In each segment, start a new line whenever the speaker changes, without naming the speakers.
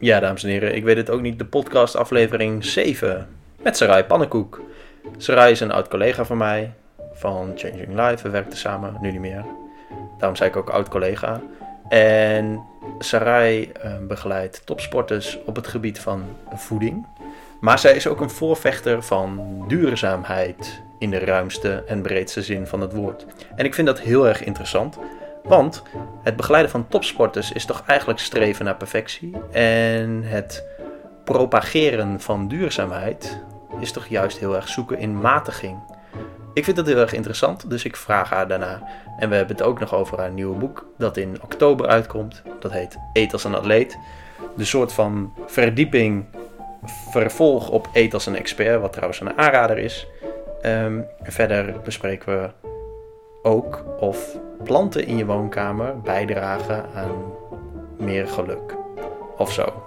Ja, dames en heren, ik weet het ook niet. De podcast aflevering 7 met Sarai Pannenkoek. Sarai is een oud collega van mij van Changing Life. We werkten samen, nu niet meer. Daarom zei ik ook oud collega. En Sarai eh, begeleidt topsporters op het gebied van voeding. Maar zij is ook een voorvechter van duurzaamheid in de ruimste en breedste zin van het woord. En ik vind dat heel erg interessant, want het begeleiden van topsporters is toch eigenlijk streven naar perfectie. En het propageren van duurzaamheid is toch juist heel erg zoeken in matiging. Ik vind dat heel erg interessant, dus ik vraag haar daarna. En we hebben het ook nog over haar nieuwe boek, dat in oktober uitkomt. Dat heet Eet als een atleet. De soort van verdieping, vervolg op Eet als een expert, wat trouwens een aanrader is. Ehm, verder bespreken we ook of planten in je woonkamer bijdragen aan meer geluk. Of zo.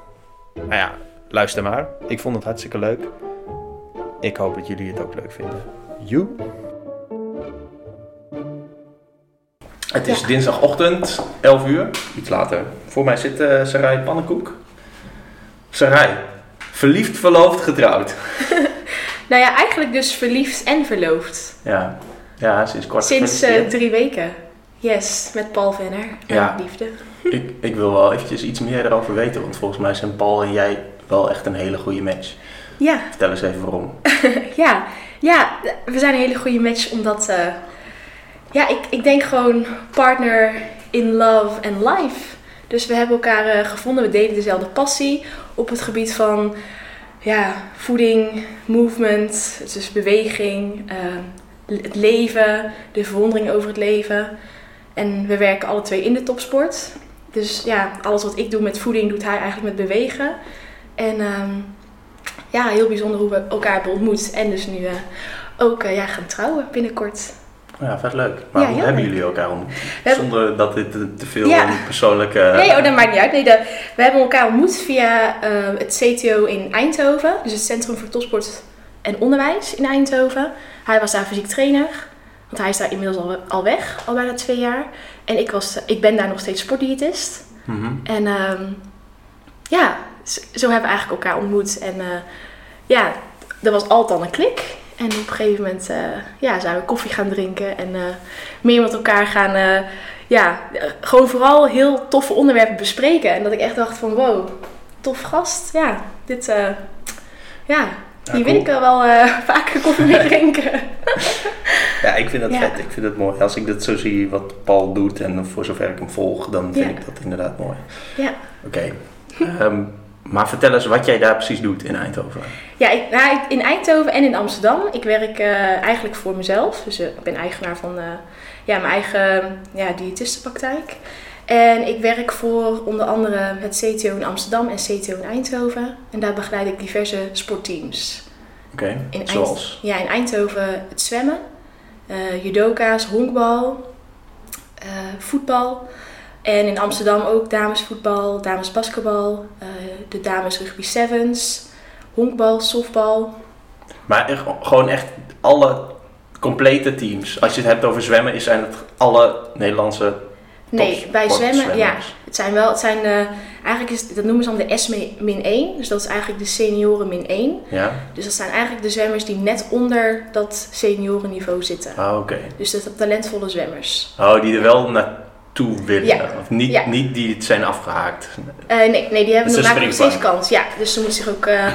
Nou ja, luister maar. Ik vond het hartstikke leuk. Ik hoop dat jullie het ook leuk vinden. You. Het is dinsdagochtend, 11 uur, iets later. Voor mij zit uh, Sarai Pannenkoek. Sarai, verliefd, verloofd, getrouwd.
nou ja, eigenlijk dus verliefd en verloofd.
Ja, ja sinds kort.
Sinds uh, drie weken. Yes, met Paul Venner. Ja. Liefde.
ik, ik wil wel eventjes iets meer erover weten, want volgens mij zijn Paul en jij wel echt een hele goede match.
Ja.
Vertel eens even waarom.
ja. ja, we zijn een hele goede match omdat, uh, ja, ik, ik denk gewoon partner in love and life. Dus we hebben elkaar uh, gevonden, we delen dezelfde passie op het gebied van ja, voeding, movement, dus beweging, uh, het leven, de verwondering over het leven. En we werken alle twee in de topsport. Dus ja, alles wat ik doe met voeding doet hij eigenlijk met bewegen. En um, ja, heel bijzonder hoe we elkaar hebben ontmoet. En dus nu uh, ook uh, ja, gaan trouwen binnenkort.
Ja, vet leuk. Maar hoe hebben jullie elkaar ontmoet? Zonder dat dit te veel ja. persoonlijke...
Nee, oh, dat maakt niet uit. Nee, de, we hebben elkaar ontmoet via uh, het CTO in Eindhoven. Dus het Centrum voor Topsport en Onderwijs in Eindhoven. Hij was daar fysiek trainer. Want hij is daar inmiddels al, al weg, al bijna twee jaar. En ik, was, ik ben daar nog steeds sportdiëtist. Mm -hmm. En um, ja, zo hebben we eigenlijk elkaar ontmoet. En uh, ja, er was altijd al een klik. En op een gegeven moment uh, ja, zijn we koffie gaan drinken en uh, meer met elkaar gaan, ja, gewoon vooral heel toffe onderwerpen bespreken. En dat ik echt dacht van wow, tof gast. Ja, dit, ja, hier wil ik er wel vaker koffie mee drinken.
ja, ik vind dat ja. vet. Ik vind het mooi. Als ik dat zo zie wat Paul doet en voor zover ik hem volg, dan vind ja. ik dat inderdaad mooi.
Ja.
Oké. Okay. Um, maar vertel eens wat jij daar precies doet in Eindhoven.
Ja, ik, nou, in Eindhoven en in Amsterdam. Ik werk uh, eigenlijk voor mezelf. Dus uh, ik ben eigenaar van ja, mijn eigen ja, diëtistenpraktijk. En ik werk voor onder andere het CTO in Amsterdam en CTO in Eindhoven. En daar begeleid ik diverse sportteams.
Oké, okay. zoals?
Ja, in Eindhoven het zwemmen, judoka's, honkbal, voetbal... En in Amsterdam ook damesvoetbal, damesbasketbal, uh, de dames rugby sevens, honkbal, softbal.
Maar echt, gewoon echt alle complete teams. Als je het hebt over zwemmen, zijn het alle Nederlandse
Nee, bij zwemmen, ja. Het zijn wel, het zijn, uh, eigenlijk is, dat noemen ze dan de S-1. Dus dat is eigenlijk de senioren min 1.
Ja.
Dus dat zijn eigenlijk de zwemmers die net onder dat seniorenniveau zitten.
Ah, oké. Okay.
Dus dat zijn talentvolle zwemmers.
Oh, die er wel naar toe willen. Ja. Of niet, ja. niet die het zijn afgehaakt.
Uh, nee, nee, die hebben nog, nog steeds kans. Ja, dus ze moeten zich ook... Uh,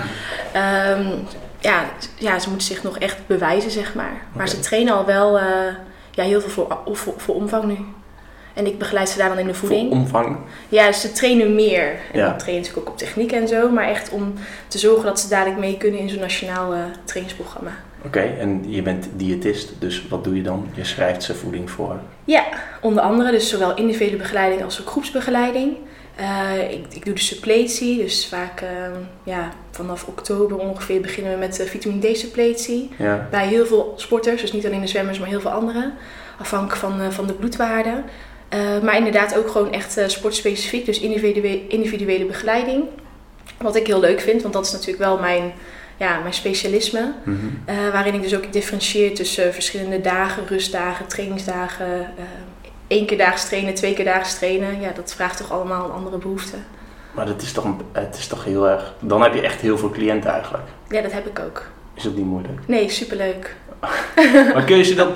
um, ja, ja, ze moeten zich nog echt bewijzen, zeg maar. Maar okay. ze trainen al wel ja, heel veel voor, voor, voor, omvang nu. En ik begeleid ze daar dan in de voeding.
Voor omvang?
Ja, dus ze trainen meer. En ja. dan trainen ze ook op techniek en zo. Maar echt om te zorgen dat ze dadelijk mee kunnen in zo'n nationaal trainingsprogramma.
Oké, okay, en je bent diëtist, dus wat doe je dan? Je schrijft ze voeding voor?
Ja, onder andere dus zowel individuele begeleiding als ook groepsbegeleiding. Uh, ik, ik, doe de suppletie, dus vaak uh, ja, vanaf oktober ongeveer beginnen we met de vitamine D suppletie.
Ja.
Bij heel veel sporters, dus niet alleen de zwemmers, maar heel veel anderen. Afhankelijk van, uh, van de bloedwaarde. Maar inderdaad ook gewoon echt sportspecifiek, dus individuele, individuele begeleiding. Wat ik heel leuk vind, want dat is natuurlijk wel mijn ja, mijn specialisme.
Mm -hmm.
uh, waarin ik dus ook differentieer tussen verschillende dagen, rustdagen, trainingsdagen. Één keer daags trainen, twee keer daags trainen. Ja, dat vraagt toch allemaal een andere behoefte.
Maar dat is toch, een, het is toch heel erg... Dan heb je echt heel veel cliënten eigenlijk.
Ja, dat heb ik ook.
Is dat niet moeilijk?
Nee, superleuk.
Maar kun je ze dan...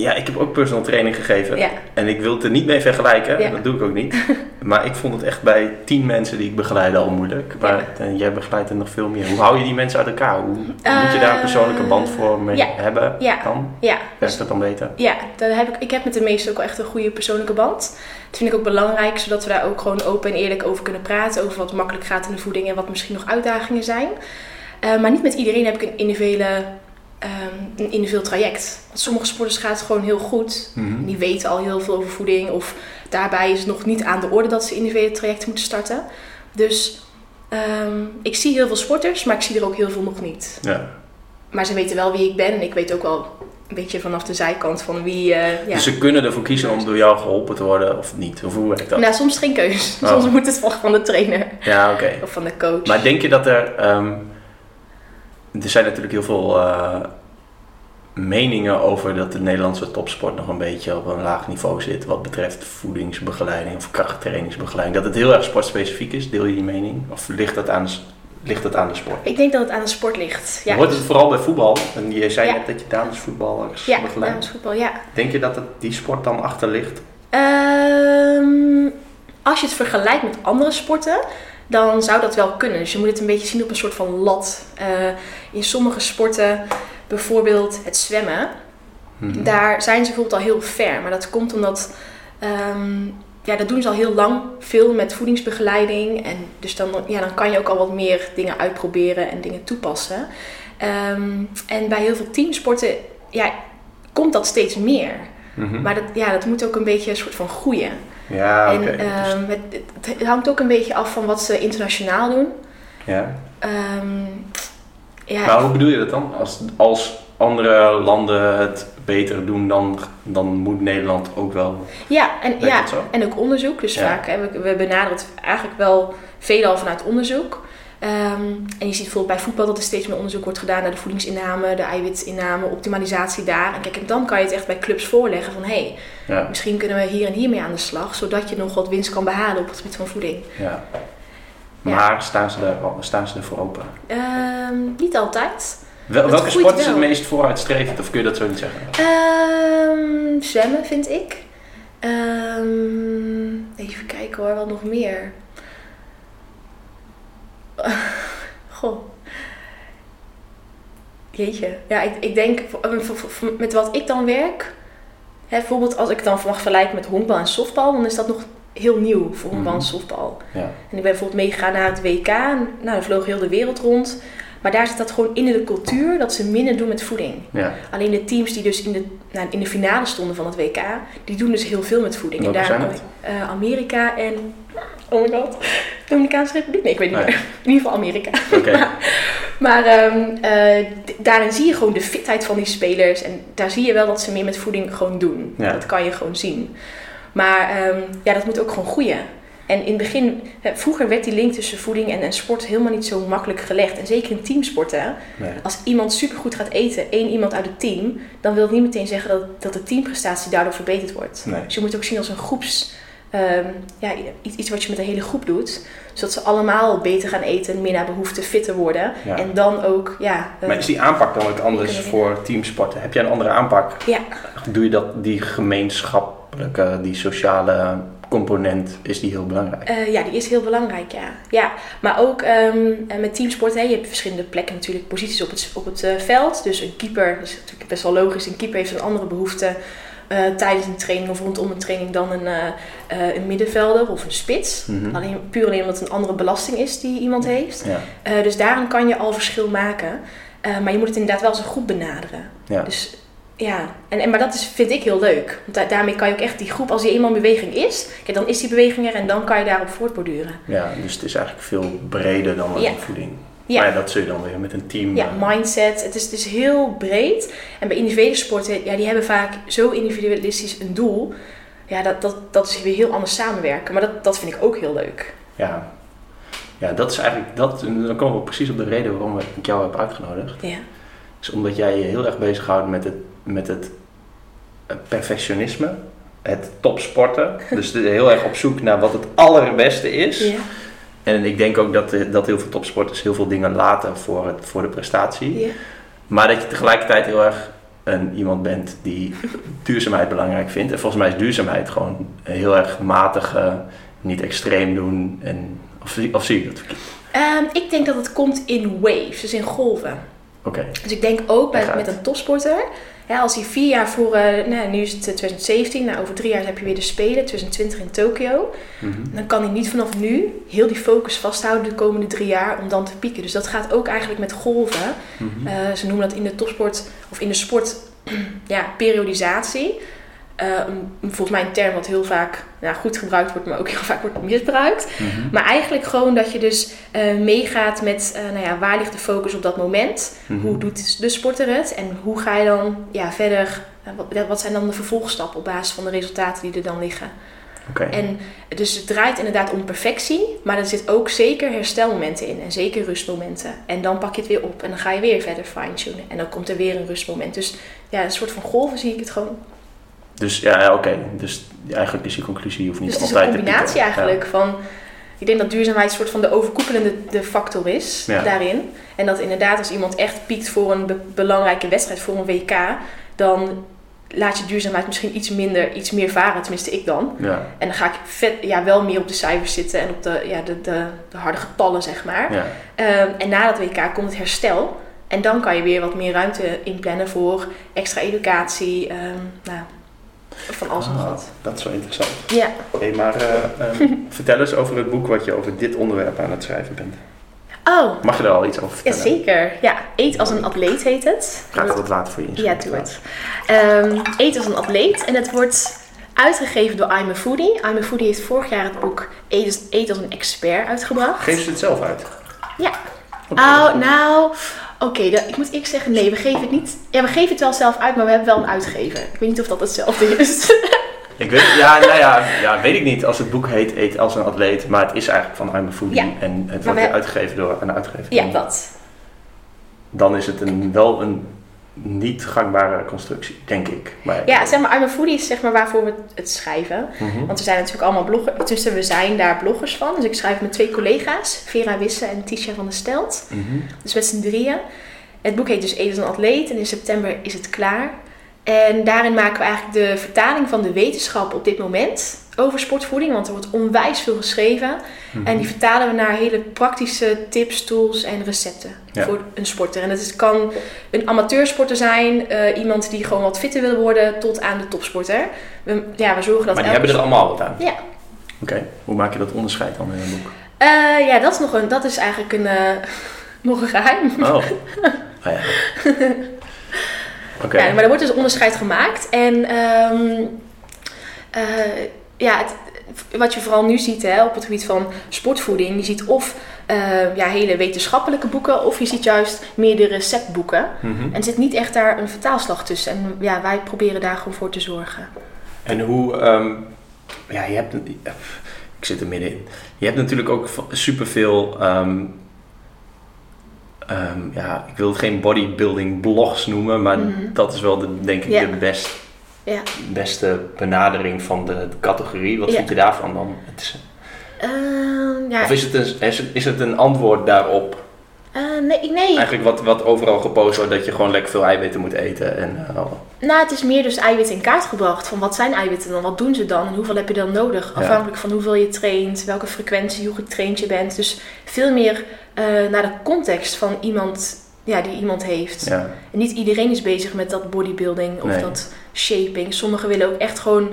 Ja, ik heb ook personal training gegeven.
Ja.
En ik wil het er niet mee vergelijken.
Ja.
Dat doe ik ook niet. Maar ik vond het echt bij tien mensen die ik begeleide al moeilijk. Maar en jij begeleidt er nog veel meer. Hoe hou je die mensen uit elkaar? Hoe, moet je daar een persoonlijke band voor mee hebben
Ja.
dan?
Ja,
Werkt dat dan beter?
Ja, daar heb ik, ik heb met de meesten ook wel echt een goede persoonlijke band. Dat vind ik ook belangrijk, zodat we daar ook gewoon open en eerlijk over kunnen praten. Over wat makkelijk gaat in de voeding en wat misschien nog uitdagingen zijn. Eh, maar niet met iedereen heb ik een individuele, ehm, een individueel traject. Want sommige sporters gaat het gewoon heel goed.
Mhm.
Die weten al heel veel over voeding. Of daarbij is het nog niet aan de orde dat ze individuele trajecten moeten starten. Dus ehm, ik zie heel veel sporters, maar ik zie er ook heel veel nog niet.
Ja.
Maar ze weten wel wie ik ben en ik weet ook wel een beetje vanaf de zijkant van wie... eh, ja.
Dus ze kunnen ervoor kiezen om door jou geholpen te worden of niet? Of hoe werkt dat?
Nou, soms geen keus.
Oh.
Soms moet het volgen van de trainer
Ja, oké.
of van de coach.
Maar denk je dat er... ehm, er zijn natuurlijk heel veel eh, meningen over dat de Nederlandse topsport nog een beetje op een laag niveau zit wat betreft voedingsbegeleiding of krachttrainingsbegeleiding. Dat het heel erg sportspecifiek is. Deel je die mening? Of ligt dat aan, ligt dat aan de sport?
Ik denk dat het aan de sport ligt. Ja,
Wordt het vooral bij voetbal? En je zei
Ja.
net dat je damesvoetballers
ja
begeleidt.
damesvoetbal, ja.
Denk je dat het die sport dan achter ligt?
Ehm, als je het vergelijkt met andere sporten, dan zou dat wel kunnen. Dus je moet het een beetje zien op een soort van lat. Eh, in sommige sporten, bijvoorbeeld het zwemmen,
Mhm.
daar zijn ze bijvoorbeeld al heel ver. Maar dat komt omdat, ehm, ja, dat doen ze al heel lang veel met voedingsbegeleiding. En dus dan, ja, dan kan je ook al wat meer dingen uitproberen en dingen toepassen. Ehm, en bij heel veel teamsporten, ja, komt dat steeds meer.
Mhm.
Maar dat, ja, dat moet ook een beetje een soort van groeien.
Ja.
En
Dus-
ehm, het, hangt ook een beetje af van wat ze internationaal doen.
ja.
Ja,
Maar hoe bedoel je dat dan? Als, als andere landen het beter doen, dan, dan moet Nederland ook wel.
ja, en, ja en ook onderzoek. Dus
Ja.
vaak, hè, we, we benaderen het eigenlijk wel veelal vanuit onderzoek. Ehm, en je ziet bijvoorbeeld bij voetbal dat er steeds meer onderzoek wordt gedaan naar de voedingsinname, de eiwitinname, optimalisatie daar. En kijk, en dan kan je het echt bij clubs voorleggen van hé, hey,
Ja,
misschien kunnen we hier en hier mee aan de slag, zodat je nog wat winst kan behalen op het gebied van voeding.
ja. Maar staan ze, daar, staan ze ervoor open?
Ehm, niet altijd.
Wel, welke sport is het meest vooruitstrevend? Of kun je dat zo niet zeggen?
Ehm, zwemmen vind ik. Ehm, even kijken hoor, wat nog meer. Goh. Jeetje. Ja, ik, ik denk met wat ik dan werk. Hè, bijvoorbeeld als ik het dan mag vergelijken met honkbal en softbal, dan is dat nog heel nieuw voor honkbal en
Mhm.
softbal.
Ja.
En ik ben bijvoorbeeld meegegaan naar het WK. En, nou, dan vloog heel de wereld rond. Maar daar zit dat gewoon in de cultuur dat ze minder doen met voeding.
ja.
Alleen de teams die dus in de, nou, in de finale stonden van het WK, die doen dus heel veel met voeding.
Welke
en daar
zijn
eh, Amerika en. Oh my god. Dominicaanse Republiek? Nee, ik weet niet meer. In ieder geval Amerika.
Oké.
Maar ehm, eh, daarin zie je gewoon de fitheid van die spelers. En daar zie je wel dat ze meer met voeding gewoon doen.
Ja.
Dat kan je gewoon zien. Maar ehm, ja, dat moet ook gewoon groeien. En in het begin, vroeger werd die link tussen voeding en, en sport helemaal niet zo makkelijk gelegd. En zeker in teamsporten.
Nee.
Als iemand supergoed gaat eten, één iemand uit het team, dan wil het niet meteen zeggen dat, dat de teamprestatie daardoor verbeterd wordt.
Nee.
Dus je moet het ook zien als een groeps, ehm, ja, iets, iets wat je met de hele groep doet. Zodat ze allemaal beter gaan eten, meer naar behoefte, fitter worden.
Ja.
En dan ook, ja... eh,
Maar is die aanpak dan ook anders voor teamsporten? Heb jij een andere aanpak?
Ja.
Doe je dat, die die sociale component, is die heel belangrijk?
Eh, ja, die is heel belangrijk, ja. ja maar ook ehm, eh, met teamsport, hè, je hebt verschillende plekken natuurlijk, posities op het, op het eh, veld. Dus een keeper, dat is natuurlijk best wel logisch, een keeper heeft een andere behoefte eh, tijdens een training of rondom een training dan een, een middenvelder of een spits.
Mhm.
Alleen, puur alleen omdat het een andere belasting is die iemand heeft.
Ja.
Dus daarin kan je al verschil maken. Maar je moet het inderdaad wel als een groep benaderen.
Ja.
Dus ja, en, en, maar dat is, vind ik heel leuk. Want da- daarmee kan je ook echt die groep, als die eenmaal in beweging is, kijk, dan is die beweging er en dan kan je daarop voortborduren.
ja, dus het is eigenlijk veel breder dan alleen
Ja.
voeding.
Ja.
Maar ja, dat zul je dan weer met een team...
Ja,
eh,
mindset. Het is, het is heel breed. En bij individuele sporten, ja, die hebben vaak zo individualistisch een doel. Ja, dat, dat, dat is weer heel anders samenwerken. Maar dat, dat vind ik ook heel leuk.
ja. ja, dat is eigenlijk... Dat, dan komen we precies op de reden waarom ik jou heb uitgenodigd.
Ja.
is omdat jij je heel erg bezighoudt met het, met het perfectionisme het topsporten. dus heel erg op zoek naar wat het allerbeste is.
Ja.
En ik denk ook dat, eh, dat heel veel topsporters heel veel dingen laten voor, het, voor de prestatie.
Ja.
Maar dat je tegelijkertijd heel erg een, iemand bent die duurzaamheid belangrijk vindt. En volgens mij is duurzaamheid gewoon heel erg matig, niet extreem doen. En, of, zie- of zie ik dat verkeerd?
Ehm, ik denk dat het komt in waves, dus in golven.
Oké,
Dus ik denk ook bij, met een topsporter, ja, als hij vier jaar voor, eh, nou, nu is het eh, 2017, nou, over drie jaar heb je weer de Spelen, 2020 in Tokio.
Mhm.
Dan kan hij niet vanaf nu heel die focus vasthouden de komende drie jaar om dan te pieken. Dus dat gaat ook eigenlijk met golven.
Mhm.
Eh, ze noemen dat in de topsport of in de sport ja, periodisatie. Eh, volgens mij een term wat heel vaak ja, goed gebruikt wordt, maar ook heel vaak wordt misbruikt.
Mhm.
Maar eigenlijk gewoon dat je dus eh, meegaat met eh, nou ja, waar ligt de focus op dat moment.
Mhm.
Hoe doet de sporter het en hoe ga je dan ja, verder? wat, wat zijn dan de vervolgstappen op basis van de resultaten die er dan liggen? En dus het draait inderdaad om perfectie, maar er zit ook zeker herstelmomenten in en zeker rustmomenten. En dan pak je het weer op en dan ga je weer verder fine-tunen en dan komt er weer een rustmoment. Dus ja, een soort van golven zie ik het gewoon.
Dus ja, oké. Dus eigenlijk is je conclusie, je hoeft niet
Dus het is
altijd
een
te
combinatie eigenlijk van. Ik denk dat duurzaamheid een soort van de overkoepelende de factor is
Ja.
daarin. En dat inderdaad als iemand echt piekt voor een be- belangrijke wedstrijd, voor een WK, dan laat je duurzaamheid misschien iets minder, iets meer varen, tenminste ik dan.
Ja.
En dan ga ik vet, ja, wel meer op de cijfers zitten en op de, ja, de, de, de harde getallen, zeg maar.
ja.
Ehm, en na dat WK komt het herstel. En dan kan je weer wat meer ruimte inplannen voor extra educatie. ehm, nou, van alles en nog
Ah,
wat.
dat is wel interessant.
Ja.
Hey, maar eh, ehm, vertel eens over het boek wat je over dit onderwerp aan het schrijven bent.
Oh,
Mag je er al iets over
ja,
vertellen?
zeker. Ja, Eet als een atleet heet het.
Ik wat water voor je
Ja,
inschenken?
doe het. Ehm, Eet als een atleet. En het wordt uitgegeven door I'm a Foodie. I'm a Foodie heeft vorig jaar het boek Eet als, een expert uitgebracht.
Geef ze het zelf uit?
Ja. Oh, nou, oké, dat- ik moet eerlijk zeggen, nee, we geven het niet. Ja, we geven het wel zelf uit, maar we hebben wel een uitgever. Ik weet niet of dat hetzelfde is.
Ik weet, ja, nou ja, ja, weet ik niet als het boek heet Eet als een atleet, maar het is eigenlijk van I'm a Foodie
Ja.
en het wordt
we-
uitgegeven door een uitgever.
ja, dat.
Dan is het een, wel een niet gangbare constructie, denk ik. Maar,
Ja, zeg maar, I'm a Foodie is zeg maar waarvoor we het schrijven.
Mhm.
Want we zijn natuurlijk allemaal bloggers, tussen we zijn daar bloggers van. Dus ik schrijf met twee collega's, Vera Wisse en Tisha van der Stelt.
Mhm.
Dus met z'n drieën. Het boek heet dus als een atleet en in september is het klaar. En daarin maken we eigenlijk de vertaling van de wetenschap op dit moment over sportvoeding. Want er wordt onwijs veel geschreven.
Mhm.
En die vertalen we naar hele praktische tips, tools en recepten
Ja.
voor een sporter. En het kan een amateursporter zijn, eh, iemand die gewoon wat fitter wil worden, tot aan de topsporter. We, ja, we zorgen dat
Maar die hebben er allemaal wat aan?
Ja.
Oké, hoe maak je dat onderscheid dan in een boek?
Eh, ja, dat is, nog een, dat is eigenlijk een, eh, nog een geheim.
Oh, oh ja. Oké,
Ja, maar er wordt dus onderscheid gemaakt. En ehm, eh, ja, het, wat je vooral nu ziet hè, op het gebied van sportvoeding, je ziet of eh, ja, hele wetenschappelijke boeken, of je ziet juist meer de receptboeken.
Mhm.
En er zit niet echt daar een vertaalslag tussen. En ja, wij proberen daar gewoon voor te zorgen.
En hoe, ehm, ja, je hebt, ik zit er middenin. Je hebt natuurlijk ook superveel, ehm, ehm, ja, ik wil het geen bodybuilding blogs noemen, maar
Mhm.
dat is wel de, denk ik de best,
Ja.
beste benadering van de, de categorie. Wat vind je daarvan dan? Het is,
Ehm, ja,
Of is het, een, is, het, is het een antwoord daarop?
Eh, nee, nee.
Eigenlijk wat, wat overal gepost wordt, dat je gewoon lekker veel eiwitten moet eten. En, eh,
Nou, het is meer dus eiwitten in kaart gebracht. Van wat zijn eiwitten dan? Wat doen ze dan? En hoeveel heb je dan nodig?
Ja.
Afhankelijk van hoeveel je traint, welke frequentie, hoe getraind je bent. Dus veel meer eh, naar de context van iemand ja, die iemand heeft.
ja.
En niet iedereen is bezig met dat bodybuilding of
Nee.
dat shaping. Sommigen willen ook echt gewoon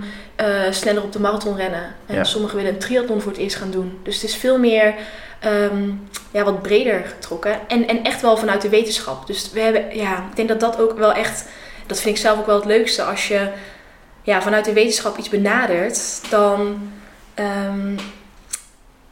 sneller op de marathon rennen. En
Ja.
sommigen willen een triathlon voor het eerst gaan doen. Dus het is veel meer ehm, ja, wat breder getrokken. En, en echt wel vanuit de wetenschap. Dus we hebben, ja, ik denk dat dat ook wel echt, dat vind ik zelf ook wel het leukste. Als je ja, vanuit de wetenschap iets benadert, dan ehm,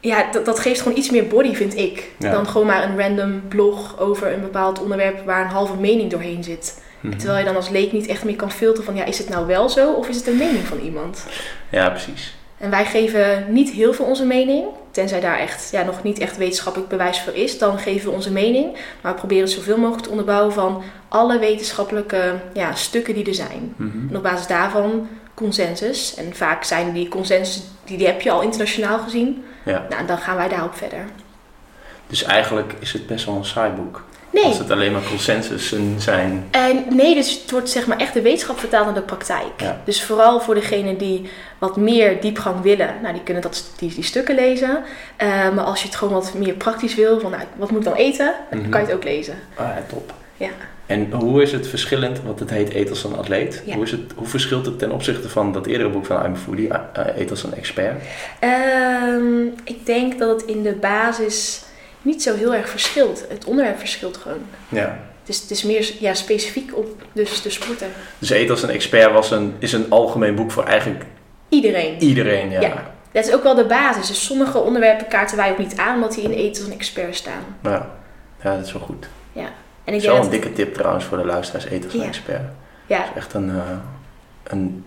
ja, dat, dat geeft gewoon iets meer body, vind ik.
Ja.
Dan gewoon maar een random blog over een bepaald onderwerp waar een halve mening doorheen zit.
Mhm.
Terwijl je dan als leek niet echt meer kan filteren van ja, is het nou wel zo of is het een mening van iemand?
ja, precies.
En wij geven niet heel veel onze mening, tenzij daar echt ja, nog niet echt wetenschappelijk bewijs voor is, dan geven we onze mening. Maar we proberen het zoveel mogelijk te onderbouwen van alle wetenschappelijke ja, stukken die er zijn.
Mhm.
En op basis daarvan consensus. En vaak zijn die consensus, die, die heb je al internationaal gezien.
Ja.
Nou, dan gaan wij daarop verder.
Dus eigenlijk is het best wel een saai boek.
Nee,
Als het alleen maar consensussen zijn.
En nee, dus het wordt zeg maar echt de wetenschap vertaald naar de praktijk.
Ja.
Dus vooral voor degenen die wat meer diepgang willen, nou die kunnen dat, die, die stukken lezen. Eh, maar als je het gewoon wat meer praktisch wil, van nou, wat moet ik dan eten, dan
Mhm.
kan je het ook lezen.
Ah ja, top.
Ja.
En hoe is het verschillend, want het heet Eet als een atleet.
Ja.
Hoe, is het, hoe verschilt het ten opzichte van dat eerdere boek van I'm a Foodie, uh, Eet als een expert?
Ehm, ik denk dat het in de basis niet zo heel erg verschilt. Het onderwerp verschilt gewoon.
Ja.
Het is, het is meer ja, specifiek op dus de sporter.
Dus Eet als een expert was een, is een algemeen boek voor eigenlijk
Iedereen.
iedereen. Ja.
Ja. Dat is ook wel de basis. Dus sommige onderwerpen kaarten wij ook niet aan, omdat die in eten als een expert staan.
Ja. ja, dat is wel goed.
En
Dat
ik
is wel
denk
een
dat,
dikke tip trouwens voor de luisteraars, Eet als een
Ja.
expert.
ja,
Dat is echt een, eh, een...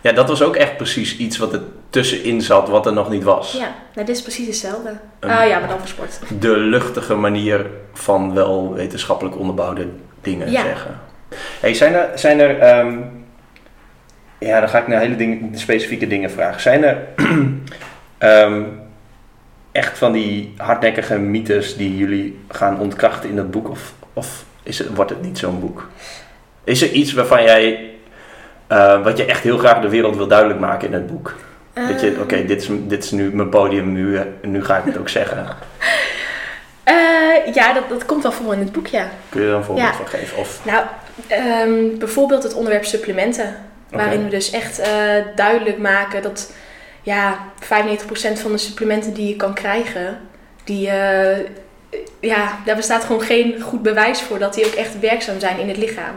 Ja, dat was ook echt precies iets wat er tussenin zat, wat er nog niet was.
Ja, nou, dit is precies hetzelfde.
Een-
Ah ja, maar dan voor sport.
de luchtige manier van wel wetenschappelijk onderbouwde dingen
Ja.
zeggen. Hey, zijn er, zijn er ehm, ja, dan ga ik naar hele ding, specifieke dingen vragen. Zijn er ehm, echt van die hardnekkige mythes die jullie gaan ontkrachten in dat boek? Of, of is het, wordt het niet zo'n boek? Is er iets waarvan jij, eh, wat je echt heel graag de wereld wil duidelijk maken in het boek? Dat je,
Ehm,
oké, dit, is, dit is nu mijn podium, nu, eh, nu ga ik het ook zeggen.
eh, ja, dat, dat komt wel voor in het boek, ja.
Kun je er een voorbeeld
Ja.
van geven? Of,
Nou, ehm, bijvoorbeeld het onderwerp supplementen. Waarin we dus echt eh, duidelijk maken dat ja, 95% van de supplementen die je kan krijgen, die, ja, daar bestaat gewoon geen goed bewijs voor dat die ook echt werkzaam zijn in het lichaam.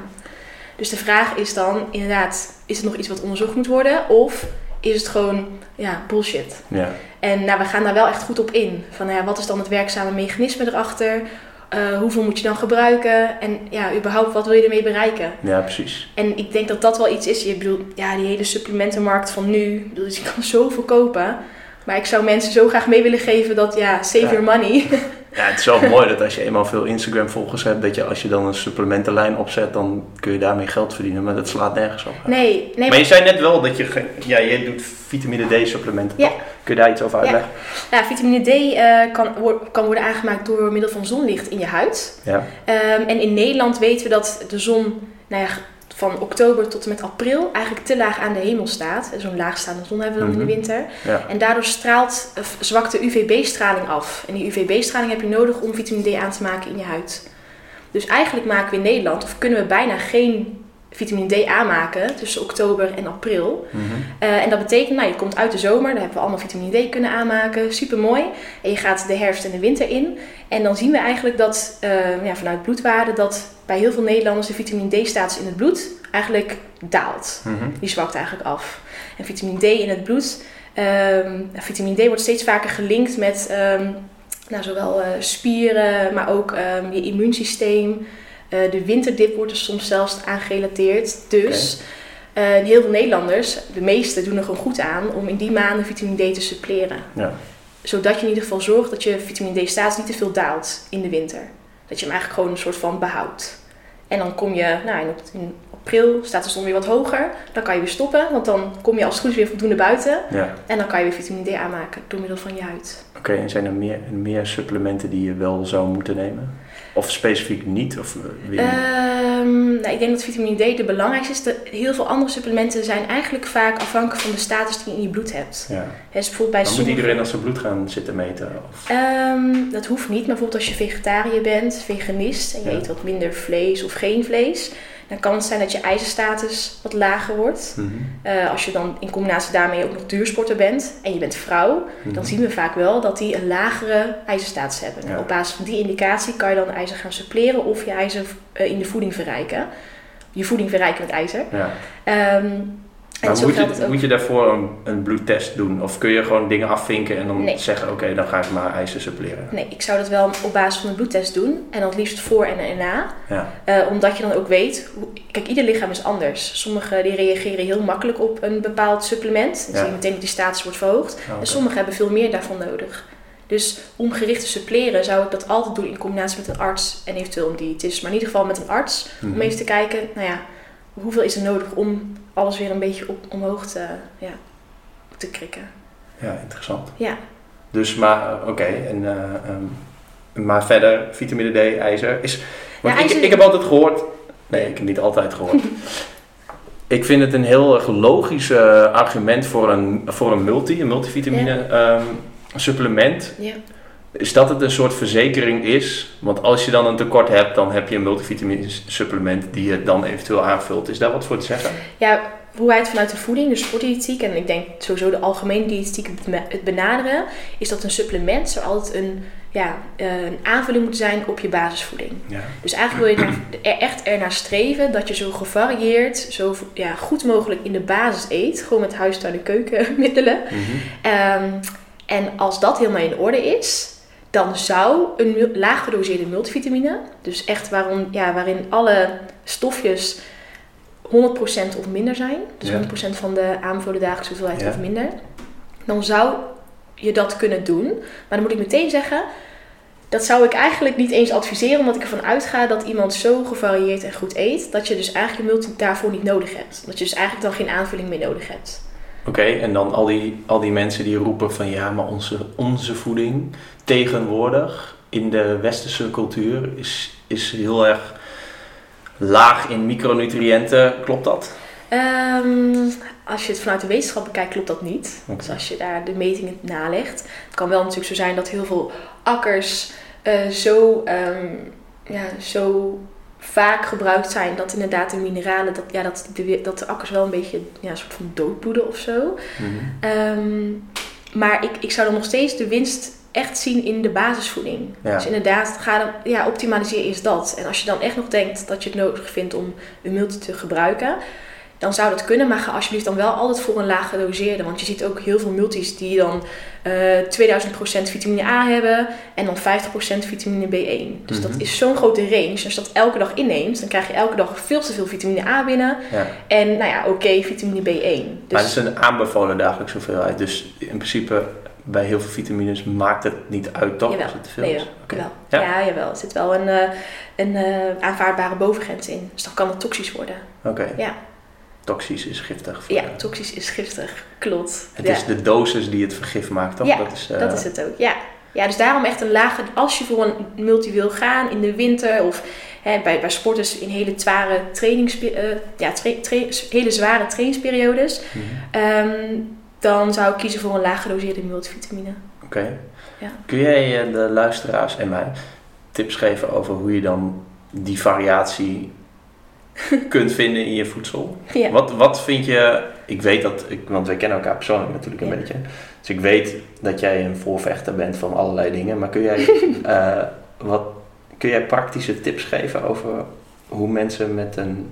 Dus de vraag is dan inderdaad, is het nog iets wat onderzocht moet worden? Of is het gewoon ja, bullshit?
Ja,
En nou, we gaan daar wel echt goed op in. Van nou ja, wat is dan het werkzame mechanisme erachter? Eh, hoeveel moet je dan gebruiken? En ja, überhaupt, wat wil je ermee bereiken?
ja, precies.
En ik denk dat dat wel iets is. Je bedoelt, ja, die hele supplementenmarkt van nu. Ik bedoel, dus je kan zoveel kopen. Maar ik zou mensen zo graag mee willen geven dat, ja, save
Ja.
your money.
Ja, het is wel mooi dat als je eenmaal veel Instagram-volgers hebt, dat je als je dan een supplementenlijn opzet, dan kun je daarmee geld verdienen. Maar dat slaat nergens op.
Nee, nee,
Maar je zei net wel dat je, ja, je doet vitamine D-supplementen.
Ja.
toch? Kun je daar iets over
Ja.
uitleggen?
ja, vitamine D eh, kan, kan worden aangemaakt door middel van zonlicht in je huid.
Ja.
Ehm, en in Nederland weten we dat de zon nou ja, van oktober tot en met april eigenlijk te laag aan de hemel staat. Zo'n laagstaande zon hebben we dan in
Mhm.
de winter.
Ja.
En daardoor straalt, of zwakt de UVB-straling af. En die UVB-straling heb je nodig om vitamine D aan te maken in je huid. Dus eigenlijk maken we in Nederland, of kunnen we bijna geen vitamine D aanmaken tussen oktober en april.
Mhm.
Eh, en dat betekent, nou, je komt uit de zomer, dan hebben we allemaal vitamine D kunnen aanmaken, super mooi. En je gaat de herfst en de winter in. En dan zien we eigenlijk dat, eh, ja, vanuit bloedwaarden, dat bij heel veel Nederlanders de vitamine D-status in het bloed eigenlijk daalt.
Mhm.
Die zwakt eigenlijk af. En vitamine D in het bloed, ehm, vitamine D wordt steeds vaker gelinkt met ehm, nou, zowel eh, spieren, maar ook ehm, je immuunsysteem. Eh, de winterdip wordt er soms zelfs aan gerelateerd. Dus eh, heel veel Nederlanders, de meeste, doen er gewoon goed aan om in die maanden vitamine D te suppleren.
Ja.
Zodat je in ieder geval zorgt dat je vitamine D-status niet te veel daalt in de winter. Dat je hem eigenlijk gewoon een soort van behoudt. En dan kom je, nou in, april staat de zon weer wat hoger. Dan kan je weer stoppen, want dan kom je als het goed is weer voldoende buiten.
ja.
En dan kan je weer vitamine D aanmaken door middel van je huid.
Oké, en zijn er meer, meer supplementen die je wel zou moeten nemen? Of specifiek niet? Of eh, je-
Ehm, nou, ik denk dat vitamine D de belangrijkste is. De, heel veel andere supplementen zijn eigenlijk vaak afhankelijk van de status die je in je bloed hebt.
ja.
Dus bijvoorbeeld bij
moet iedereen als zijn bloed gaan zitten meten? Of...
Ehm, dat hoeft niet, maar bijvoorbeeld als je vegetariër bent, veganist en je
Ja.
eet wat minder vlees of geen vlees, dan kan het zijn dat je ijzerstatus wat lager wordt.
Mhm.
Eh, als je dan in combinatie daarmee ook nog duursporter bent en je bent vrouw, dan
Mhm.
zien we vaak wel dat die een lagere ijzerstatus hebben.
Ja.
Op basis van die indicatie kan je dan ijzer gaan suppleren of je ijzer eh, in de voeding verrijken. Je voeding verrijken met ijzer.
Ja.
Ehm,
Maar moet je, moet je daarvoor een, een bloedtest doen? Of kun je gewoon dingen afvinken en dan
Nee.
zeggen, oké, dan ga ik maar ijzer suppleren?
Nee, ik zou dat wel op basis van een bloedtest doen. En dan het liefst voor en erna.
Ja.
Eh, omdat je dan ook weet, hoe, kijk, ieder lichaam is anders. Sommigen die reageren heel makkelijk op een bepaald supplement. Dan
Ja.
zie je meteen dat die status wordt verhoogd.
Oh, oké.
En sommigen hebben veel meer daarvan nodig. Dus om gericht te suppleren zou ik dat altijd doen in combinatie met een arts en eventueel een diëtist. Maar in ieder geval met een arts.
Mhm.
Om even te kijken, nou ja, hoeveel is er nodig om alles weer een beetje op, omhoog te, ja, te krikken.
Ja, interessant.
Ja.
Dus, maar, oké. en, eh, ehm, maar verder, vitamine D, ijzer. Is, want
Ja,
ik,
ijzer-
ik heb altijd gehoord... Nee, ik heb niet altijd gehoord. ik vind het een heel erg logisch eh, argument voor een, voor een multi, een multivitamine ehm, supplement.
Ja.
Is dat het een soort verzekering is? Want als je dan een tekort hebt, dan heb je een multivitamine supplement die je dan eventueel aanvult. Is daar wat voor te zeggen?
ja, hoe wij het vanuit de voeding, de sportdiëtiek en ik denk sowieso de algemene diëtiek het- benaderen, is dat een supplement zou altijd een, ja, eh, een aanvulling moet zijn op je basisvoeding.
Ja.
Dus eigenlijk wil je er echt ernaar streven dat je zo gevarieerd, zo ja, goed mogelijk in de basis eet. Gewoon met huistuin- en keukenmiddelen. Ehm, en als dat helemaal in orde is, dan zou een laag gedoseerde multivitamine, dus echt waarom, ja, waarin alle stofjes 100% of minder zijn, dus
Ja.
100% van de aanbevolen dagelijkse hoeveelheid
Ja.
of minder, dan zou je dat kunnen doen. Maar dan moet ik meteen zeggen, dat zou ik eigenlijk niet eens adviseren, omdat ik ervan uitga dat iemand zo gevarieerd en goed eet, dat je dus eigenlijk een multi daarvoor niet nodig hebt. Dat je dus eigenlijk dan geen aanvulling meer nodig hebt.
Oké, en dan al die, al die mensen die roepen van ja, maar onze, onze voeding tegenwoordig in de westerse cultuur is, is heel erg laag in micronutriënten. Klopt dat?
Ehm, als je het vanuit de wetenschap bekijkt, klopt dat niet. Dus als je daar de metingen nalegt. Het kan wel natuurlijk zo zijn dat heel veel akkers eh, zo, ehm, ja, zo vaak gebruikt zijn dat inderdaad de mineralen, dat, ja, dat, de, dat de akkers wel een beetje ja, een soort van doodbloeden of zo. Ehm, maar ik, ik zou dan nog steeds de winst echt zien in de basisvoeding.
Ja.
Dus inderdaad, ga dan, ja, optimaliseer is dat. En als je dan echt nog denkt dat je het nodig vindt om een multi te gebruiken, dan zou dat kunnen. Maar ga alsjeblieft dan wel altijd voor een laag gedoseerde. Want je ziet ook heel veel multis die dan eh 2000% vitamine A hebben en dan 50% vitamine B1. Dus
Mhm.
dat is zo'n grote range. Als je dat elke dag inneemt, dan krijg je elke dag veel te veel vitamine A binnen.
Ja.
En nou ja, oké, vitamine B1. Dus
Maar het is een aanbevolen dagelijkse hoeveelheid. Dus in principe bij heel veel vitamines maakt het niet uit toch
Jawel.
als het te veel
Nee,
is.
Jawel.
Ja?
Ja? jawel. Er zit wel een, eh, een eh, aanvaardbare bovengrens in. Dus dan kan het toxisch worden.
Oké.
Ja.
Toxisch is giftig. Voor
Ja,
de-
toxisch is giftig. Klopt.
Het
ja.
is de dosis die het vergif maakt, toch?
Ja,
dat is, eh,
Dat is het ook, ja. Ja, dus daarom echt een lage... Als je voor een multi wil gaan in de winter... of hè, bij, bij sporters in hele zware, trainings, eh, ja, tra- tra- hele zware trainingsperiodes...
mhm.
ehm, dan zou ik kiezen voor een laag gedoseerde multivitamine.
Oké.
Ja.
Kun jij eh, de luisteraars en mij tips geven over hoe je dan die variatie kunt vinden in je voedsel?
Ja.
Wat, wat vind je, ik weet dat, ik, want wij kennen elkaar persoonlijk natuurlijk een
Ja.
beetje. Dus ik weet dat jij een voorvechter bent van allerlei dingen. Maar kun jij, eh, wat, kun jij praktische tips geven over hoe mensen met een,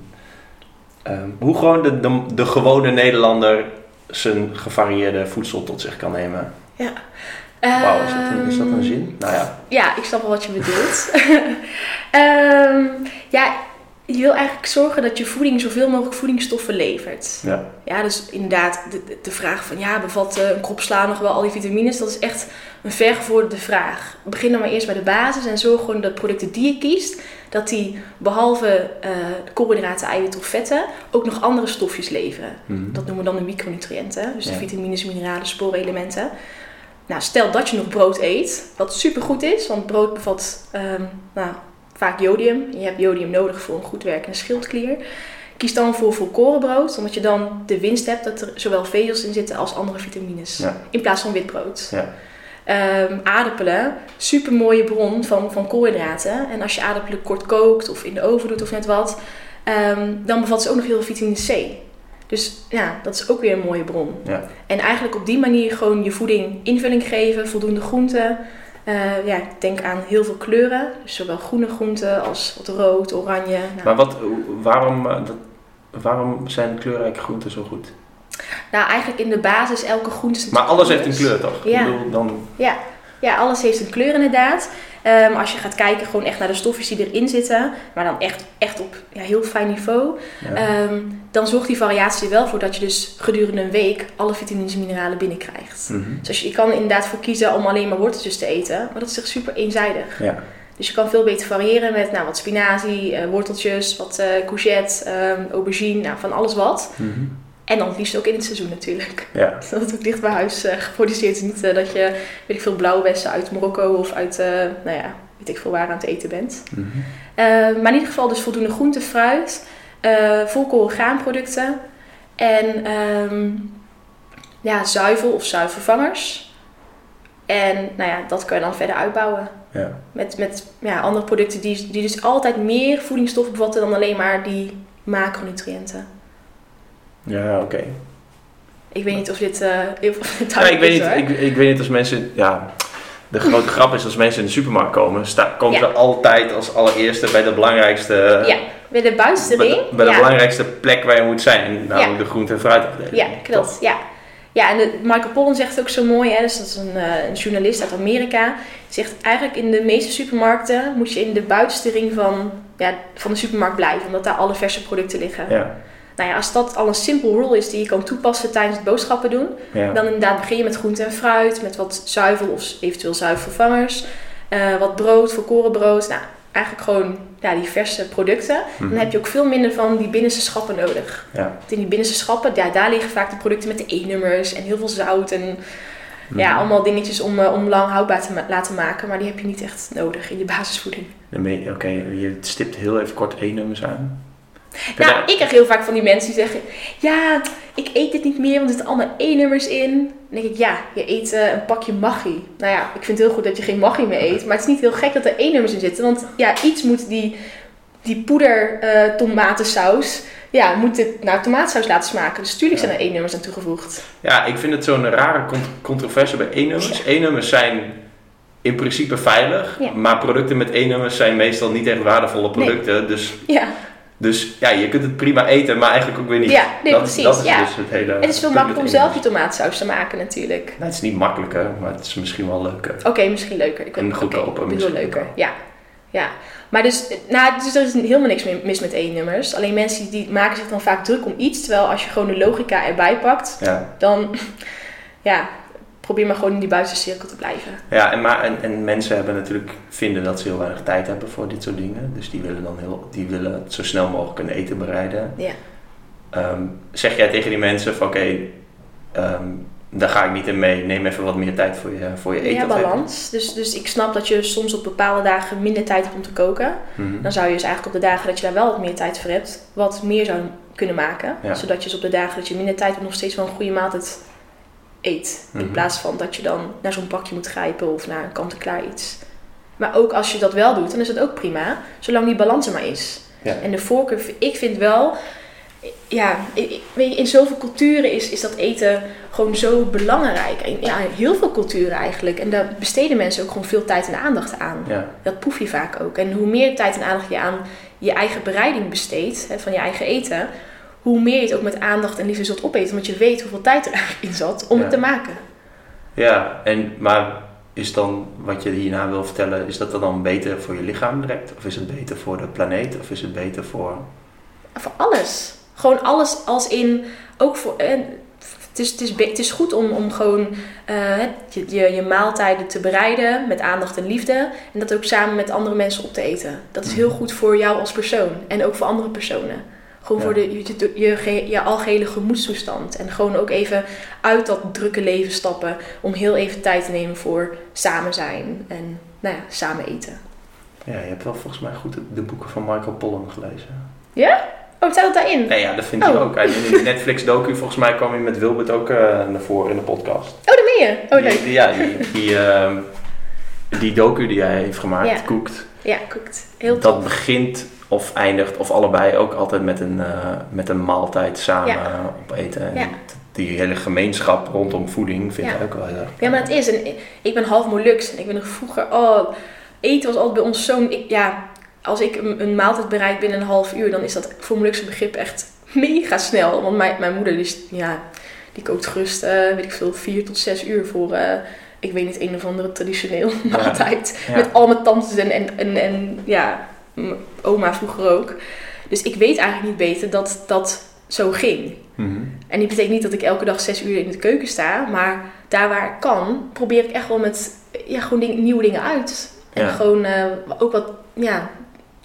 ehm, hoe gewoon de, de, de gewone Nederlander zijn gevarieerde voedsel tot zich kan nemen? Wauw, is, dat een- is dat een
Ehm,
zin? Nou ja,
Ja, ik snap wel wat je bedoelt. Ehm, ja, je wil eigenlijk zorgen dat je voeding zoveel mogelijk voedingsstoffen levert.
ja.
Ja, dus inderdaad, de, de- vraag van ja, bevat eh, een krop sla nog wel al die vitamines? Dat is echt een vergevorderde vraag. Begin dan maar eerst bij de basis en zorg gewoon dat producten die je kiest, dat die behalve eh koolhydraten, eiwitten of vetten ook nog andere stofjes leveren.
Mhm.
Dat noemen we dan de micronutriënten. Dus
Ja.
de vitamines, mineralen, spoorelementen. Nou, stel dat je nog brood eet, wat supergoed is, want brood bevat ehm, nou, vaak jodium. Je hebt jodium nodig voor een goed werkende schildklier. Kies dan voor volkorenbrood, omdat je dan de winst hebt dat er zowel vezels in zitten als andere vitamines.
Ja.
In plaats van witbrood.
Ja.
Ehm, aardappelen, super mooie bron van, van koolhydraten. En als je aardappelen kort kookt of in de oven doet of net wat, ehm, dan bevat ze ook nog heel veel vitamine C. Dus ja, dat is ook weer een mooie bron.
Ja.
En eigenlijk op die manier gewoon je voeding invulling geven, voldoende groenten. Eh, ja, ik denk aan heel veel kleuren. Dus zowel groene groenten als wat rood, oranje. Nou,
Maar wat, waarom, eh, waarom zijn kleurrijke groenten zo goed?
nou, eigenlijk in de basis elke groente is
Maar alles heeft een kleur, toch?
Ja.
Ik bedoel, dan,
Ja. ja, alles heeft een kleur inderdaad. Ehm, als je gaat kijken gewoon echt naar de stofjes die erin zitten, maar dan echt, echt op ja, heel fijn niveau,
ja.
ehm, dan zorgt die variatie er wel voor dat je dus gedurende een week alle vitamines en mineralen binnenkrijgt.
Mhm.
Dus als je, je kan er inderdaad voor kiezen om alleen maar worteltjes te eten, maar dat is echt super eenzijdig.
Ja.
Dus je kan veel beter variëren met nou, wat spinazie, eh, worteltjes, wat eh, courgette, ehm, aubergine, nou, van alles wat.
Mhm.
En dan het liefst ook in het seizoen natuurlijk.
Ja.
Dat het ook dicht bij huis eh, geproduceerd is. Niet eh, dat je, weet ik veel, blauwbessen uit Marokko of uit, eh, nou ja, weet ik veel waar aan het eten bent.
Mhm.
Maar in ieder geval dus voldoende groente, fruit, volkoren graanproducten en ehm, ja, zuivel of zuivelvervangers. En nou ja, dat kan je dan verder uitbouwen.
Ja.
Met, met ja, andere producten die, die dus altijd meer voedingsstoffen bevatten dan alleen maar die macronutriënten.
Ja, oké.
Ik weet niet of dit, eh
Ja, ik, weet
is,
niet, ik, ik weet niet als mensen... Ja, de grote grap is als mensen in de supermarkt komen... Sta, komen
Ja.
ze altijd als allereerste bij de belangrijkste...
Ja, bij de buitenste
bij,
ring.
de, bij de
ja.
belangrijkste plek waar je moet zijn. Namelijk de groente- en fruitafdeling.
Ja, klopt. Ja. Ja, en de, Michael Pollan zegt het ook zo mooi, hè, dus dat is een, eh, een journalist uit Amerika. Zegt eigenlijk in de meeste supermarkten moet je in de buitenste ring van, ja, van de supermarkt blijven, omdat daar alle verse producten liggen.
Ja,
Nou ja, als dat al een simpel rule is die je kan toepassen tijdens het boodschappen doen,
ja.
dan inderdaad begin je met groente en fruit, met wat zuivel of eventueel zuivelvervangers, eh, wat brood, volkorenbrood. Nou, eigenlijk gewoon ja, die verse producten.
Mhm.
Dan heb je ook veel minder van die binnenste schappen nodig.
Ja.
Want in die binnenste schappen, ja, daar liggen vaak de producten met de E-nummers en heel veel zout en ja,
Mhm.
allemaal dingetjes om, eh, om lang houdbaar te ma- laten maken. Maar die heb je niet echt nodig in je basisvoeding.
Je- Oké, je stipt heel even kort één nummers aan.
Nou,
Ja.
ik krijg heel vaak van die mensen die zeggen: Ja, ik eet dit niet meer, want er zitten allemaal E-nummers in. Dan denk ik: Ja, je eet eh, een pakje maggi. Nou ja, ik vind het heel goed dat je geen maggi meer eet. Maar het is niet heel gek dat er E-nummers in zitten. Want ja, iets moet die, die poeder eh, tomatensaus. Ja, moet het naar tomaatsaus laten smaken. Dus tuurlijk
Ja.
zijn er E-nummers aan toegevoegd.
Ja, ik vind het zo'n rare cont- controverse bij E-nummers. E-nummers zijn in principe veilig, maar producten met E-nummers zijn meestal niet echt waardevolle producten. Dus,
Ja,
dus ja, je kunt het prima eten, maar eigenlijk ook weer niet.
Ja, nee,
dat,
precies,
Dat is
ja.
dus het hele...
het is veel makkelijker om zelf je tomaatsaus te maken natuurlijk.
Nou, het is niet makkelijker, maar het is misschien wel leuker.
Oké, misschien leuker. Ik
En goedkoper
bedoel
misschien
leuker. Ja. ja. Maar dus, nou, dus er is helemaal niks mis met E-nummers. Alleen mensen die maken zich dan vaak druk om iets. Terwijl als je gewoon de logica erbij pakt,
Ja,
dan ja, probeer maar gewoon in die buitenste cirkel te blijven.
ja en, maar, en, en mensen hebben natuurlijk, vinden dat ze heel weinig tijd hebben voor dit soort dingen. Dus die willen dan heel, die willen het zo snel mogelijk een eten bereiden.
Ja.
Ehm, zeg jij tegen die mensen van oké, ehm, daar ga ik niet in mee. Neem even wat meer tijd voor je, voor je eten.
Ja, balans. Dus, dus ik snap dat je soms op bepaalde dagen minder tijd hebt om te koken.
Mhm.
Dan zou je dus eigenlijk op de dagen dat je daar wel wat meer tijd voor hebt, wat meer zou kunnen maken.
Ja.
Zodat je dus op de dagen dat je minder tijd hebt nog steeds wel een goede maaltijd eet. In
Mhm.
plaats van dat je dan naar zo'n pakje moet grijpen of naar een kant-en-klaar iets. Maar ook als je dat wel doet, dan is dat ook prima. Zolang die balans er maar is.
Ja.
En de voorkeur, ik vind wel... Ja, weet je, in zoveel culturen is, is dat eten gewoon zo belangrijk. En ja, heel veel culturen eigenlijk. En daar besteden mensen ook gewoon veel tijd en aandacht aan.
Ja,
Dat proef je vaak ook. En hoe meer tijd en aandacht je aan je eigen bereiding besteedt, hè, van je eigen eten, hoe meer je het ook met aandacht en liefde zult opeten. Omdat je weet hoeveel tijd er eigenlijk in zat om
Ja.
het te maken.
ja en, maar is dan wat je hierna wil vertellen, is dat dan beter voor je lichaam direct? Of is het beter voor de planeet? Of is het beter voor...
Voor alles. Gewoon alles als in, ook voor... eh, het is, het, is, het is goed om, om gewoon eh, je, je, je maaltijden te bereiden met aandacht en liefde. En dat ook samen met andere mensen op te eten. Dat is heel goed voor jou als persoon. En ook voor andere personen. Gewoon
Ja.
voor de, je, je, je algehele gemoedstoestand. En gewoon ook even uit dat drukke leven stappen. Om heel even tijd te nemen voor samen zijn. En nou ja, samen eten.
Ja, je hebt wel volgens mij goed de, boeken van Michael Pollan gelezen.
Oh, staat het daarin?
Nee, ja, dat vind ik
Oh.
ook. In de Netflix docu, volgens mij kwam hij met Wilbert ook eh, naar voren in de podcast.
Oh, daar ben je. Oh, leuk.
Die, die- ja, die, die, ehm, die docu die hij heeft gemaakt,
Ja.
Cooked,
Ja, kookt. Heel
dat
tof.
begint of eindigt, of allebei ook altijd met een, eh, met een maaltijd samen
Ja.
opeten. En
Ja.
die hele gemeenschap rondom voeding vind
Ja.
ik ook wel heel erg.
Ja, maar het is. En ik ben half Molux. En ik ben nog vroeger... Oh, eten was altijd bij ons zo'n... Ja, als ik een, een maaltijd bereik binnen een half uur... dan is dat voor Molukse begrip echt mega snel. Want mijn, mijn moeder, die, ja, die kookt gerust, eh, weet ik veel, vier tot zes uur voor... eh, ik weet niet, een of andere traditioneel maaltijd.
Ja.
Met al mijn tantes en, en, en, en ja, oma vroeger ook. Dus ik weet eigenlijk niet beter dat dat zo ging.
Mhm.
En die betekent niet dat ik elke dag zes uur in de keuken sta. Maar daar waar ik kan, probeer ik echt wel met ja, gewoon ding- nieuwe dingen uit. En
Ja.
gewoon eh, ook wat, ja,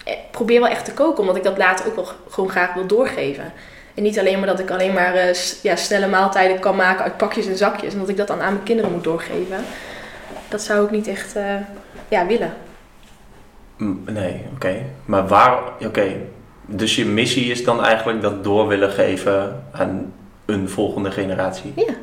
eh, probeer wel echt te koken, omdat ik dat later ook wel gewoon graag wil doorgeven. En niet alleen maar dat ik alleen maar eh, ja, snelle maaltijden kan maken uit pakjes en zakjes. En dat ik dat dan aan mijn kinderen moet doorgeven. Dat zou ik niet echt eh, ja, willen.
Nee, oké. Maar waar... Oké. Dus je missie is dan eigenlijk dat door willen geven aan een volgende generatie?
Ja.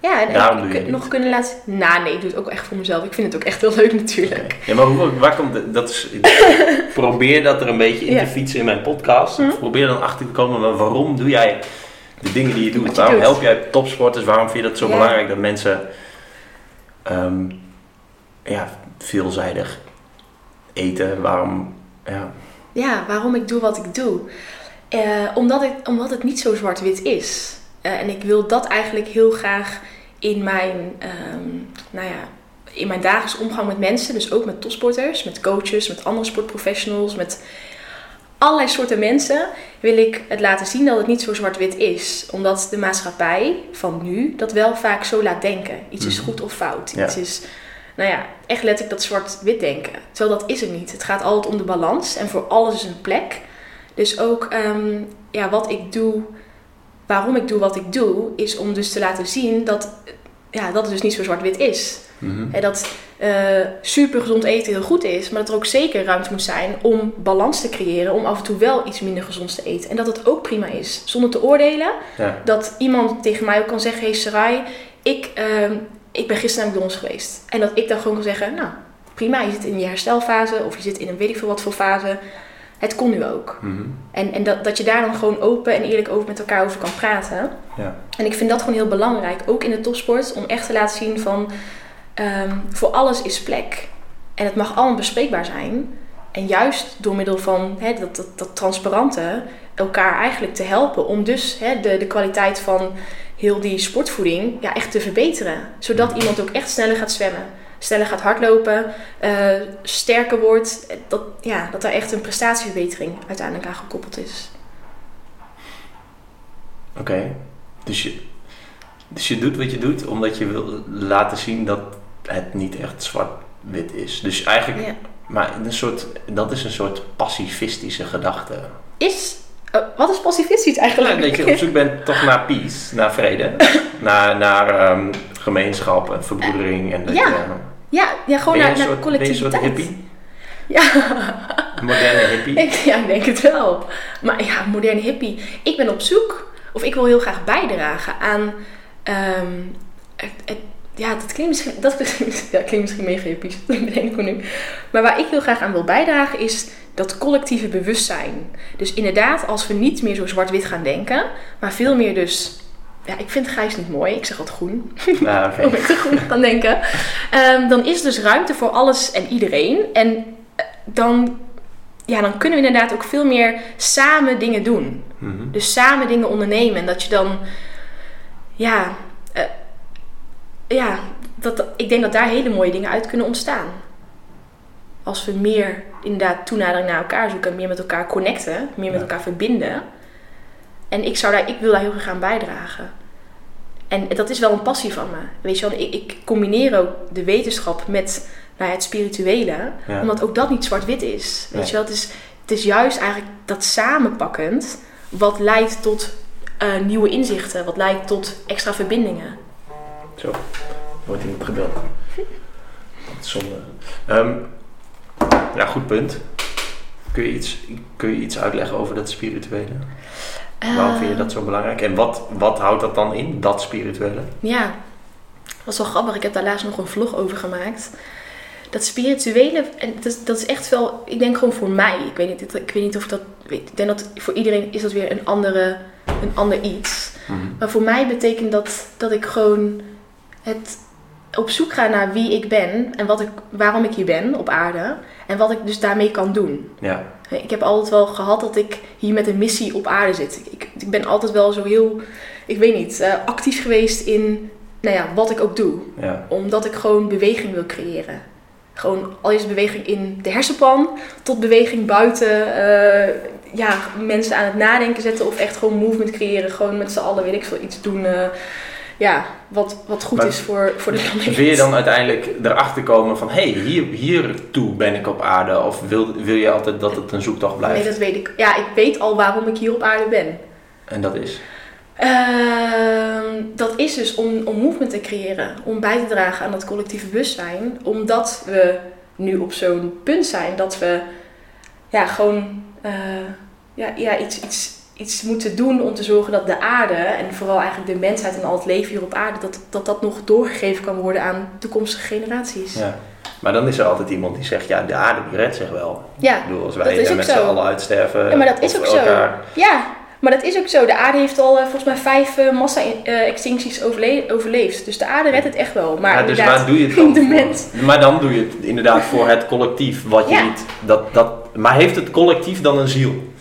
Ja, en,
Daarom
ik- nog kunnen laten... Nou, nee, ik doe het ook echt voor mezelf. Ik vind het ook echt heel leuk natuurlijk.
Ja, maar hoe, waar komt de- dat? Is, probeer dat er een beetje in
Ja.
te fietsen in mijn podcast. Ik probeer dan achter te komen, maar waarom doe jij de dingen die je doet?
Je
waarom
doet.
help jij topsporters? Waarom vind je dat zo
Ja.
belangrijk dat mensen ehm, ja, veelzijdig eten? Waarom? Ja,
Ja, waarom ik doe wat ik doe. Eh, omdat, ik, omdat het niet zo zwart-wit is. Eh, en ik wil dat eigenlijk heel graag in mijn, ehm, nou ja, in mijn dagelijks omgang met mensen. Dus ook met topsporters, met coaches, met andere sportprofessionals, met allerlei soorten mensen. Wil ik het laten zien dat het niet zo zwart-wit is. Omdat de maatschappij van nu dat wel vaak zo laat denken. Iets is
Mhm.
goed of fout.
Ja.
Iets is, nou ja, echt letterlijk dat zwart-wit denken. Terwijl dat is het niet. Het gaat altijd om de balans en voor alles is een plek. Dus ook um, ja, wat ik doe, waarom ik doe wat ik doe, is om dus te laten zien dat, ja, dat het dus niet zo zwart-wit is.
Mhm.
En dat uh, super gezond eten heel goed is, maar dat er ook zeker ruimte moet zijn om balans te creëren, om af en toe wel iets minder gezond te eten. En dat het ook prima is, zonder te oordelen.
Ja.
Dat iemand tegen mij ook kan zeggen, hey Sarai, ik, uh, ik ben gisteren naar McDonald's geweest. En dat ik dan gewoon kan zeggen, nou prima, je zit in je herstelfase of je zit in een weet ik veel wat voor fase. Het kon nu ook.
Mm-hmm.
En, en dat, dat je daar dan gewoon open en eerlijk over met elkaar over kan praten.
Ja.
En ik vind dat gewoon heel belangrijk, ook in de topsport, om echt te laten zien van um, voor alles is plek. En het mag allemaal bespreekbaar zijn. En juist door middel van hè, dat, dat, dat transparante elkaar eigenlijk te helpen om dus hè, de, de kwaliteit van heel die sportvoeding ja, echt te verbeteren. Zodat iemand ook echt sneller gaat zwemmen sneller gaat hardlopen, uh, sterker wordt. Dat, ja, dat er echt een prestatieverbetering uiteindelijk aan gekoppeld is.
Oké, okay. dus, je, dus je doet wat je doet omdat je wil laten zien dat het niet echt zwart-wit is. Dus eigenlijk,
ja.
maar een soort, dat is een soort pacifistische gedachte.
Is, uh, wat is pacifistisch eigenlijk?
Ja, dat je op zoek bent toch naar peace, naar vrede, naar, naar um, gemeenschap en verbroedering. En dat
ja.
je,
Ja, ja gewoon naar, naar
soort,
collectiviteit.
Ben je een soort hippie?
Ja.
Moderne hippie?
Ik, ja, ik denk het wel. Maar ja, moderne hippie. Ik ben op zoek, of ik wil heel graag bijdragen aan... Um, het, het, ja, dat klinkt misschien, dat ja, klinkt misschien mega hippies, dat bedenk ik nu. Maar waar ik heel graag aan wil bijdragen is dat collectieve bewustzijn. Dus inderdaad, als we niet meer zo zwart-wit gaan denken, maar veel meer dus ja, ik vind grijs niet mooi. Ik zeg altijd groen.
Ah, okay.
Om ik te groen gaan denken. Um, dan is er dus ruimte voor alles en iedereen. En dan, ja, dan kunnen we inderdaad ook veel meer samen dingen doen.
Mm -hmm.
Dus samen dingen ondernemen. En dat je dan, ja, uh, ja dat, ik denk dat daar hele mooie dingen uit kunnen ontstaan. Als we meer inderdaad toenadering naar elkaar zoeken, meer met elkaar connecten, meer met
Ja.
elkaar verbinden. En ik, zou daar, ik wil daar heel graag aan bijdragen. En dat is wel een passie van me. Weet je wel, ik, ik combineer ook de wetenschap met nou ja, het spirituele.
Ja.
Omdat ook dat niet zwart-wit is. Weet
Nee.
je wel, het is, het is juist eigenlijk dat samenpakkend wat leidt tot uh, nieuwe inzichten. Wat leidt tot extra verbindingen.
Zo, wordt. Dat is zonde. Um, ja, goed punt. Kun je, iets, kun je iets uitleggen over dat spirituele? Waarom vind je dat zo belangrijk? En wat, wat houdt dat dan in, dat spirituele?
Ja, dat is wel grappig. Ik heb daar laatst nog een vlog over gemaakt. Dat spirituele, en dat is, dat is echt wel, ik denk gewoon voor mij. Ik weet niet, ik weet niet of dat. Ik denk dat voor iedereen is dat weer een, andere, een ander iets.
Mm-hmm.
Maar voor mij betekent dat dat ik gewoon het op zoek ga naar wie ik ben en wat ik, waarom ik hier ben op aarde. En wat ik dus daarmee kan doen.
Ja.
Ik heb altijd wel gehad dat ik hier met een missie op aarde zit. Ik, ik ben altijd wel zo heel, ik weet niet, uh, actief geweest in nou ja, wat ik ook doe.
Ja.
Omdat ik gewoon beweging wil creëren. Gewoon al is beweging in de hersenpan tot beweging buiten. Uh, ja, mensen aan het nadenken zetten of echt gewoon movement creëren. Gewoon met z'n allen, weet ik veel, iets doen. Uh, ja, wat, wat goed
Maar-
is voor, voor de planeet.
Wil je dan uiteindelijk erachter komen van, hé, hey, hier, hiertoe ben ik op aarde? Of wil, wil je altijd dat het een zoektocht blijft?
Nee, dat weet ik. Ja, ik weet al waarom ik hier op aarde ben.
En dat is?
Ehm, dat is dus om, om movement te creëren, om bij te dragen aan dat collectieve bewustzijn, omdat we nu op zo'n punt zijn dat we ja, gewoon eh, ja, ja, iets, iets, iets moeten doen om te zorgen dat de aarde en vooral eigenlijk de mensheid en al het leven hier op aarde, dat dat, dat nog doorgegeven kan worden aan toekomstige generaties.
Ja. Maar dan is er altijd iemand die zegt, ja, de aarde redt zich wel.
Ja,
Ik bedoel, als wij met
zo.
z'n allen uitsterven...
Ja, maar dat is ook zo.
elkaar-
Ja, maar dat is ook zo. De aarde heeft al eh, volgens mij vijf eh, massa-extincties overle- overleefd. Dus de aarde redt het echt wel. Maar
ja, dus waar doe je het dan
de mens.
Maar dan doe je het inderdaad voor het collectief, wat je
Ja.
niet... Dat, dat, maar heeft het collectief dan een ziel?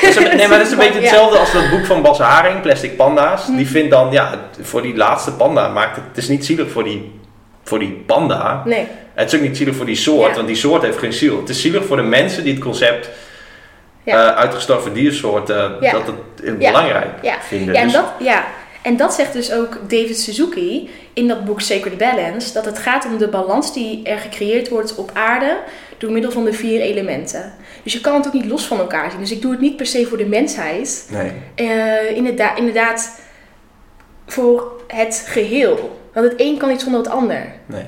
Dat is een- nee, maar dat is een beetje
Ja.
hetzelfde als dat boek van Bas Haring, Plastic Panda's.
Hm.
Die vindt dan, ja, voor die laatste panda maakt het... Het is niet zielig voor die, voor die panda.
Nee,
Het is ook niet zielig voor die soort,
Ja.
want die soort heeft geen ziel. Het is zielig voor de mensen die het concept
Ja.
eh, uitgestorven diersoorten,
Ja.
dat het eh, belangrijk vinden.
ja, en dat, ja. En dat zegt dus ook David Suzuki in dat boek Sacred Balance. Dat het gaat om de balans die er gecreëerd wordt op aarde door middel van de vier elementen. Dus je kan het ook niet los van elkaar zien. Dus ik doe het niet per se voor de mensheid.
Nee.
eh, inderdaad, inderdaad voor het geheel. Want het een kan niet zonder het ander.
Nee.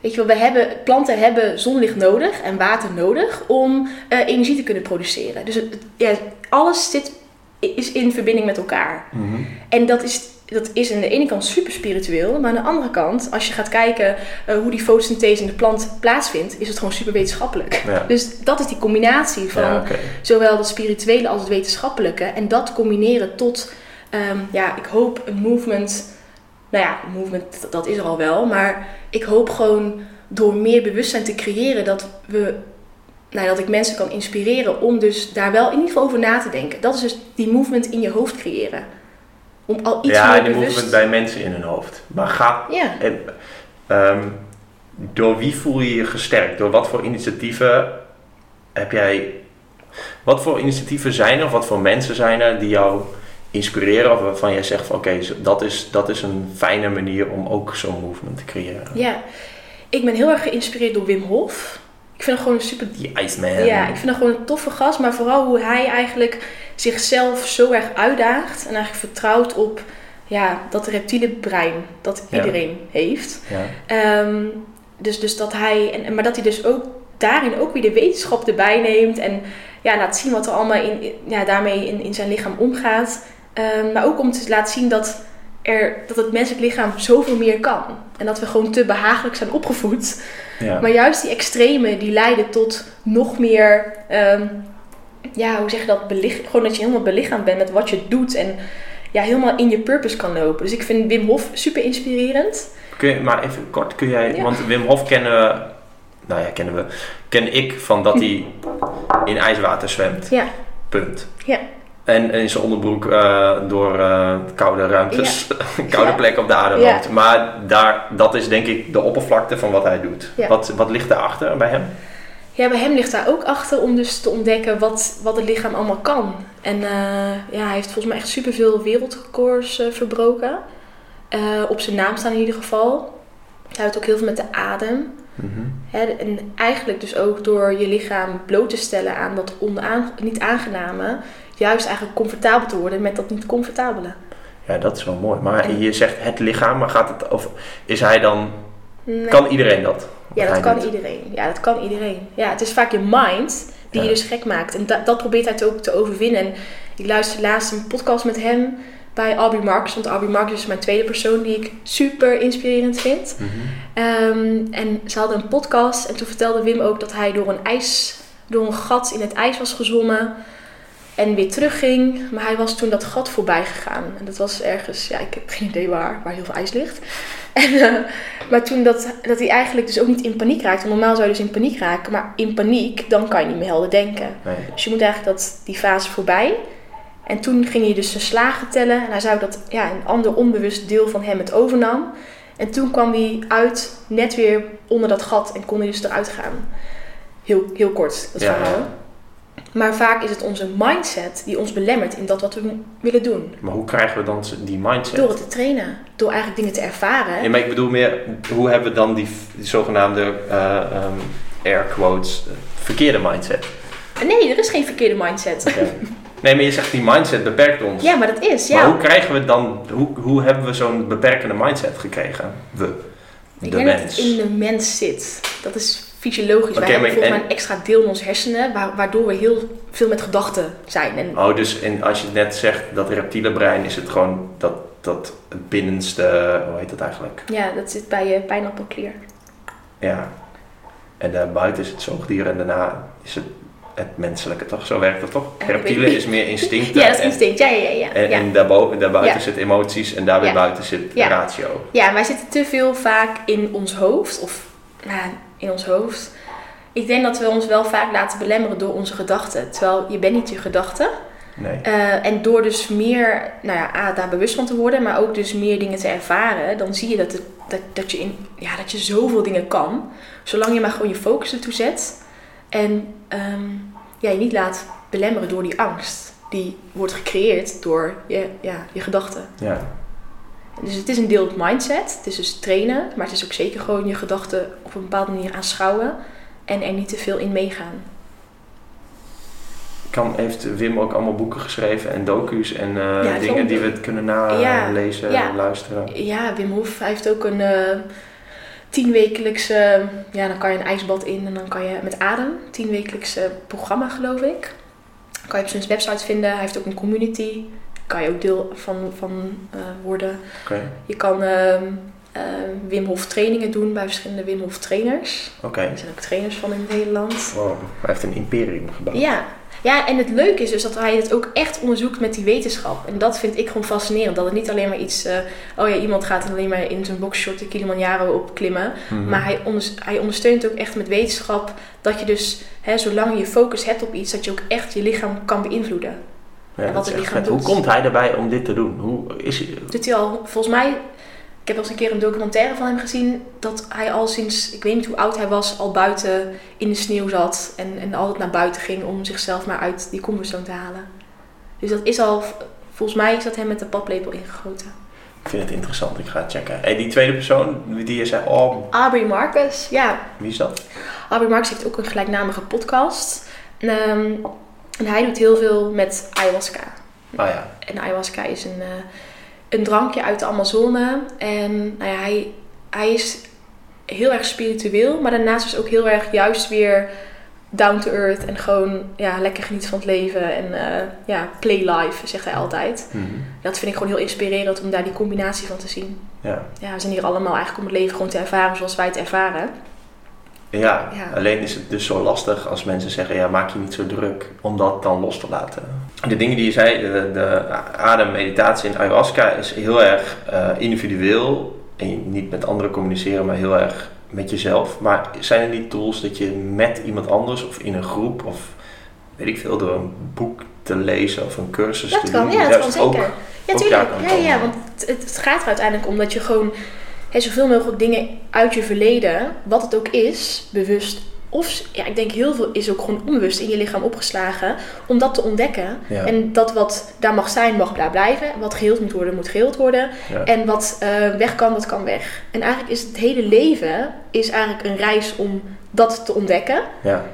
Weet je wel, we hebben, planten hebben zonlicht nodig en water nodig om eh, energie te kunnen produceren. Dus het, ja, alles zit, is in verbinding met elkaar.
Mhm.
En dat is, dat is aan de ene kant super spiritueel, maar aan de andere kant, als je gaat kijken eh, hoe die fotosynthese in de plant plaatsvindt, is het gewoon super wetenschappelijk.
Ja.
Dus dat is die combinatie van
Ja,
zowel het spirituele als het wetenschappelijke. En dat combineren tot, ehm, ja, ik hoop een movement. Nou ja, een movement, dat- dat is er al wel. Maar ik hoop gewoon door meer bewustzijn te creëren dat we. Nou, dat ik mensen kan inspireren om dus daar wel in ieder geval over na te denken. Dat is dus die movement in je hoofd creëren. Om al iets
ja,
meer
die
bewust...
movement bij mensen in hun hoofd. Maar ga,
Ja,
eh, ehm, door wie voel je je gesterkt? Door wat voor initiatieven heb jij... Wat voor initiatieven zijn er, of wat voor mensen zijn er die jou inspireren? Of waarvan jij zegt van oké, dat, is, dat is een fijne manier om ook zo'n movement te creëren.
ja. Ik ben heel erg geïnspireerd door Wim Hof. Ik vind hem gewoon een super
Die Iceman.
Ja, ik vind hem gewoon een toffe gast, maar vooral hoe hij eigenlijk zichzelf zo erg uitdaagt en eigenlijk vertrouwt op ja, dat reptiele brein dat
Ja.
iedereen heeft.
Ja.
Ehm, dus, dus dat hij, en, maar dat hij dus ook daarin ook weer de wetenschap erbij neemt en ja, laat zien wat er allemaal in, in- ja, daarmee in, in zijn lichaam omgaat. Ehm, maar ook om te laten zien dat, er, dat het menselijk lichaam zoveel meer kan. En dat we gewoon te behagelijk zijn opgevoed.
Ja.
Maar juist die extreme die leiden tot nog meer, ehm, ja, hoe zeg je dat? Belich gewoon dat je helemaal belichaamd bent met wat je doet en ja, helemaal in je purpose kan lopen. Dus ik vind Wim Hof super inspirerend.
Kun je, maar even kort, kun jij,
Ja.
want Wim Hof kennen we, nou ja, kennen we, ken ik van dat hij in ijswater zwemt.
Ja,
Punt.
Ja.
En in zijn onderbroek eh, door eh, koude ruimtes, koude
Ja.
plekken op de aarde
Ja.
loopt. Maar daar, dat is denk ik de oppervlakte van wat hij doet. Wat, wat ligt daarachter bij hem?
ja, bij hem ligt daar ook achter om dus te ontdekken wat, wat het lichaam allemaal kan. En eh, ja, hij heeft volgens mij echt superveel wereldrecords verbroken. Op zijn naam staan in ieder geval. Hij houdt ook heel veel met de adem.
Mhm.
Hè, en eigenlijk dus ook door je lichaam bloot te stellen aan dat onaan, niet aangename, juist eigenlijk comfortabel te worden met dat niet comfortabele.
Ja, dat is wel mooi. Maar
En-
je zegt het lichaam, maar gaat het over, is hij dan,
Nee.
kan iedereen dat?
ja, dat kan iedereen. Ja, dat kan iedereen. Ja, het is vaak je mind die
Ja.
je dus gek maakt. En da- dat probeert hij ook te overwinnen. En ik luisterde laatst een podcast met hem bij Aubrey Marcus. Want Aubrey Marcus is mijn tweede persoon die ik super inspirerend vind.
Mhm.
Ehm, en ze hadden een podcast en toen vertelde Wim ook dat hij door een ijs, door een gat in het ijs was gezwommen en weer terugging. Maar hij was toen dat gat voorbij gegaan. En dat was ergens, ja, ik heb geen idee waar, waar heel veel ijs ligt. En, eh, maar toen dat, dat hij eigenlijk dus ook niet in paniek raakte. Want normaal zou je dus in paniek raken, maar in paniek, dan kan je niet meer helder denken.
Nee.
Dus je moet eigenlijk dat, die fase voorbij. En toen ging hij dus zijn slagen tellen. En hij zou dat ja, een ander onbewust deel van hem het overnam. En toen kwam hij uit, net weer onder dat gat. En kon hij dus eruit gaan. Heel, heel kort, dat
Ja,
verhaal. Maar vaak is het onze mindset die ons belemmert in dat wat we willen doen.
Maar hoe krijgen we dan die mindset?
Door het te trainen. Door eigenlijk dingen te ervaren.
Ja, maar ik bedoel meer, hoe hebben we dan die, die zogenaamde eh, ehm, air quotes eh, verkeerde mindset?
Nee, er is geen verkeerde mindset.
Nee, maar je zegt die mindset beperkt ons.
Ja, maar dat is.
Maar
Ja.
hoe krijgen we dan, hoe, hoe hebben we zo'n beperkende mindset gekregen? We,
Ik
de
denk dat
mens.
het in de mens zit. Dat is fysiologisch.
Oké,
Wij hebben volgens mij
en-
een extra deel in onze hersenen, wa- waardoor we heel veel met gedachten zijn. En
Oh, dus en als je net zegt dat reptiele brein, is het gewoon dat, dat binnenste, hoe heet dat eigenlijk?
ja, dat zit bij je pijnappelklier.
Ja. En daarbuiten is het zoogdier en daarna is het het menselijke, toch? Zo werkt dat toch?
Ja, ik weet
Reptiele
niet.
is meer instinct.
Ja, dat is
en-
instinct. Ja, ja, ja.
En,
ja.
en daarboven, daarbuiten
Ja.
zit emoties en daar weer
Ja.
buiten zit ratio.
Ja, wij zitten te veel vaak in ons hoofd. Of nou, in ons hoofd. Ik denk dat we ons wel vaak laten belemmeren door onze gedachten. Terwijl je bent niet je gedachten.
Nee.
Eh, en door dus meer, nou ja, A, daar bewust van te worden, maar ook dus meer dingen te ervaren, dan zie je dat, het, dat, dat, je, in, ja, dat je zoveel dingen kan. Zolang je maar gewoon je focus ertoe zet. En ehm, ja, je niet laat belemmeren door die angst. Die wordt gecreëerd door je, ja, je gedachten.
Ja.
Dus het is een deel het mindset. Het is dus trainen. Maar het is ook zeker gewoon je gedachten op een bepaalde manier aanschouwen. En er niet te veel in meegaan.
Kan, heeft Wim ook allemaal boeken geschreven en docu's en eh,
Ja,
dingen die we kunnen
Ja,
nalezen,
ja.
luisteren?
Ja, Wim Hof hij heeft ook een eh tienwekelijkse... Ja, dan kan je een ijsbad in en dan kan je met adem. Tienwekelijkse programma, geloof ik. Kan je op zijn website vinden. Hij heeft ook een community. Kan je ook deel van, van eh, worden. Je kan ehm, eh, Wim Hof trainingen doen bij verschillende Wim Hof trainers.
oké.
Er zijn ook trainers van in Nederland.
Wow, hij heeft een imperium gebouwd.
Ja. ja, en het leuke is dus dat hij het ook echt onderzoekt met die wetenschap. En dat vind ik gewoon fascinerend. Dat het niet alleen maar iets... eh, oh ja, iemand gaat alleen maar in zijn boxshort de Kilimanjaro opklimmen.
Mhm.
Maar hij, hij ondersteunt ook echt met wetenschap... dat je dus, hè, zolang je focus hebt op iets... dat je ook echt je lichaam kan beïnvloeden.
Ja,
wat het lichaam.
Hoe komt hij erbij om dit te doen? Hoe is hij?
Doet hij al, volgens mij... Ik heb al eens een keer een documentaire van hem gezien... dat hij al sinds, ik weet niet hoe oud hij was... al buiten in de sneeuw zat... en, en altijd naar buiten ging om zichzelf maar uit die comfortzone te halen. Dus dat is al... Volgens mij is dat hem met de paplepel ingegoten.
Ik vind het interessant, ik ga het checken. En die tweede persoon, die je zei, oh,
Aubrey Marcus, ja.
wie is dat?
Aubrey Marcus heeft ook een gelijknamige podcast. Ehm, en hij doet heel veel met ayahuasca.
Ah ja,
En ayahuasca is een, eh, een drankje uit de Amazone. En nou ja, hij, hij is heel erg spiritueel, maar daarnaast is ook heel erg juist weer down to earth en gewoon ja, lekker genieten van het leven en eh, ja, play life, zegt hij altijd.
Mhm.
Dat vind ik gewoon heel inspirerend om daar die combinatie van te zien.
ja.
Ja, we zijn hier allemaal eigenlijk om het leven gewoon te ervaren zoals wij het ervaren.
Ja,
Ja.
alleen is het dus zo lastig als mensen zeggen, ja, maak je niet zo druk om dat dan los te laten. De dingen die je zei, de, de adem, meditatie en ayahuasca is heel erg eh, individueel. En niet met anderen communiceren, maar heel erg met jezelf. Maar zijn er niet tools dat je met iemand anders of in een groep of weet ik veel, door een boek te lezen of een cursus
Dat
te
kan,
doen,
ja, dat kan
ook-
zeker. Ja, tuurlijk. Ja, ja, want het, het gaat er uiteindelijk om dat je gewoon hè, zoveel mogelijk dingen uit je verleden, wat het ook is, bewust of ja, ik denk heel veel is ook gewoon onbewust in je lichaam opgeslagen om dat te ontdekken.
Ja.
En dat wat daar mag zijn, mag daar blijven. Wat geheeld moet worden, moet geheeld worden.
Ja.
En wat eh, weg kan, dat kan weg. En eigenlijk is het hele leven is eigenlijk een reis om dat te ontdekken.
ja.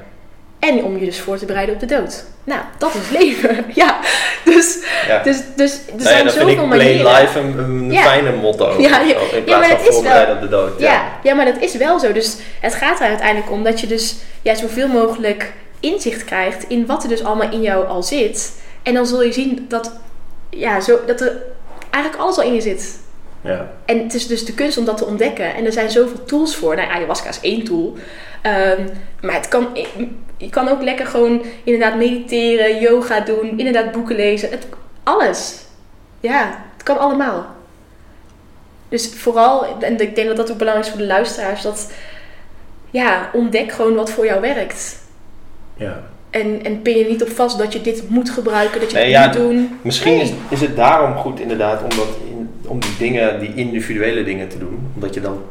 En om je dus voor te bereiden op de dood. Nou, dat is leven. ja, dus,
Ja.
dus, dus er
Nou ja,
zijn zoveel manieren.
life een, een
Ja.
fijne motto.
Ja, ja.
In
Ja,
plaats van voorbereiden op de dood.
Ja, ja, maar dat is wel zo. Dus het gaat er uiteindelijk om dat je dus ja, zoveel mogelijk inzicht krijgt in wat er dus allemaal in jou al zit. En dan zul je zien dat, ja, zo, dat er eigenlijk alles al in je zit.
Ja.
En het is dus de kunst om dat te ontdekken. En er zijn zoveel tools voor. Nou, ayahuasca is één tool. Ehm, maar het kan, je kan ook lekker gewoon inderdaad mediteren, yoga doen, inderdaad boeken lezen. Het, alles. Ja, het kan allemaal. Dus vooral, en ik denk dat dat ook belangrijk is voor de luisteraars, dat ja, ontdek gewoon wat voor jou werkt.
ja.
En, en pin je niet op vast dat je dit moet gebruiken, dat je
Nee,
dit
ja,
moet doen.
Misschien
Nee.
is, is het daarom goed inderdaad om, dat in, om die dingen, die individuele dingen te doen. Omdat je dan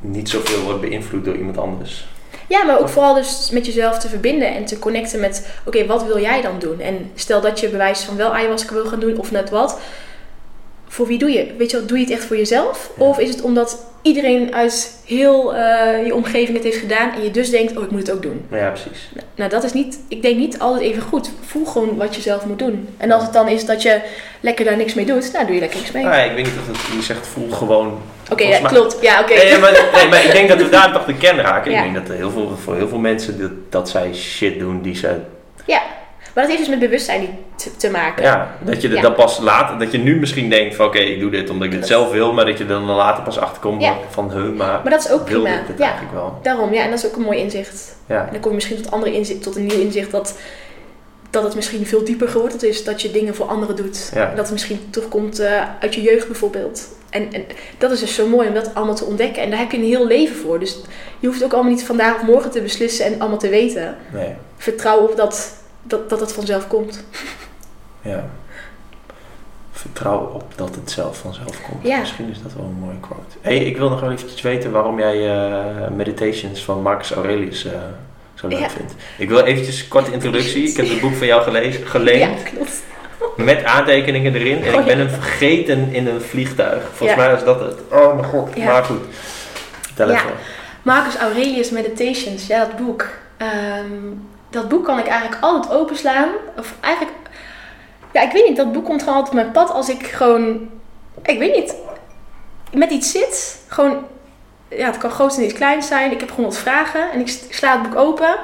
niet zoveel wordt beïnvloed door iemand anders.
Ja, maar ook vooral dus met jezelf te verbinden en te connecten met, oké, wat wil jij dan doen? En stel dat je bewijs van wel ayahuasca wil gaan doen of net wat. Voor wie doe je? Weet je wel, doe je het echt voor jezelf?
Ja.
Of is het omdat iedereen uit heel eh, je omgeving het heeft gedaan en je dus denkt, oh, ik moet het ook doen?
Ja, precies.
Nou, dat is niet, ik denk niet altijd even goed. Voel gewoon wat je zelf moet doen. En als het dan is dat je lekker daar niks mee doet, nou doe je lekker niks mee.
Nou ja, ik weet niet of het, je zegt voel gewoon.
Oké, ja, klopt. Ja, oké.
Nee, maar, nee, maar ik denk dat we daar toch de kern raken.
Ja.
Ik denk dat er heel veel, voor heel veel mensen dat, dat zij shit doen die ze
Ja, maar dat heeft dus met bewustzijn te, te maken.
Ja, dat je
Ja.
dan pas later, dat je nu misschien denkt van oké, ik doe dit omdat ik
Dat-
zelf wil, maar dat je er dan later pas achterkomt
Ja.
van hun, maar,
Maar dat is ook prima.
dit,
Ja,
eigenlijk wel.
daarom. Ja, en dat is ook een mooi inzicht.
Ja,
En dan kom je misschien tot, andere inzicht, tot een nieuw inzicht dat, dat het misschien veel dieper geworden is. Dat je dingen voor anderen doet.
Ja.
En dat het misschien terugkomt eh, uit je jeugd bijvoorbeeld. En, en dat is dus zo mooi om dat allemaal te ontdekken. En daar heb je een heel leven voor. Dus je hoeft ook allemaal niet vandaag of morgen te beslissen en allemaal te weten.
nee,
Vertrouw op dat, dat, dat het vanzelf komt.
ja. Vertrouw op dat het zelf vanzelf komt.
Ja.
Misschien is dat wel een mooie quote. hey, ik wil nog wel eventjes weten waarom jij eh, Meditations van Marcus Aurelius eh, zo leuk
Ja.
vindt. Ik wil eventjes een korte introductie. Ik heb het boek van jou gelezen, geleend.
Ja, klopt.
Met aantekeningen erin. En
Oh,
ik ben
ja.
hem vergeten in een vliegtuig. Volgens mij was dat het. Oh mijn god.
Ja.
Maar goed. Tel
Ja.
even.
Marcus Aurelius Meditations, ja, dat boek. Ehm, dat boek kan ik eigenlijk altijd openslaan. Of eigenlijk, ja, ik weet niet, dat boek komt gewoon altijd op mijn pad als ik gewoon, ik weet niet, met iets zit. Gewoon, ja, het kan groot en iets klein zijn. Ik heb gewoon wat vragen en ik sla het boek open.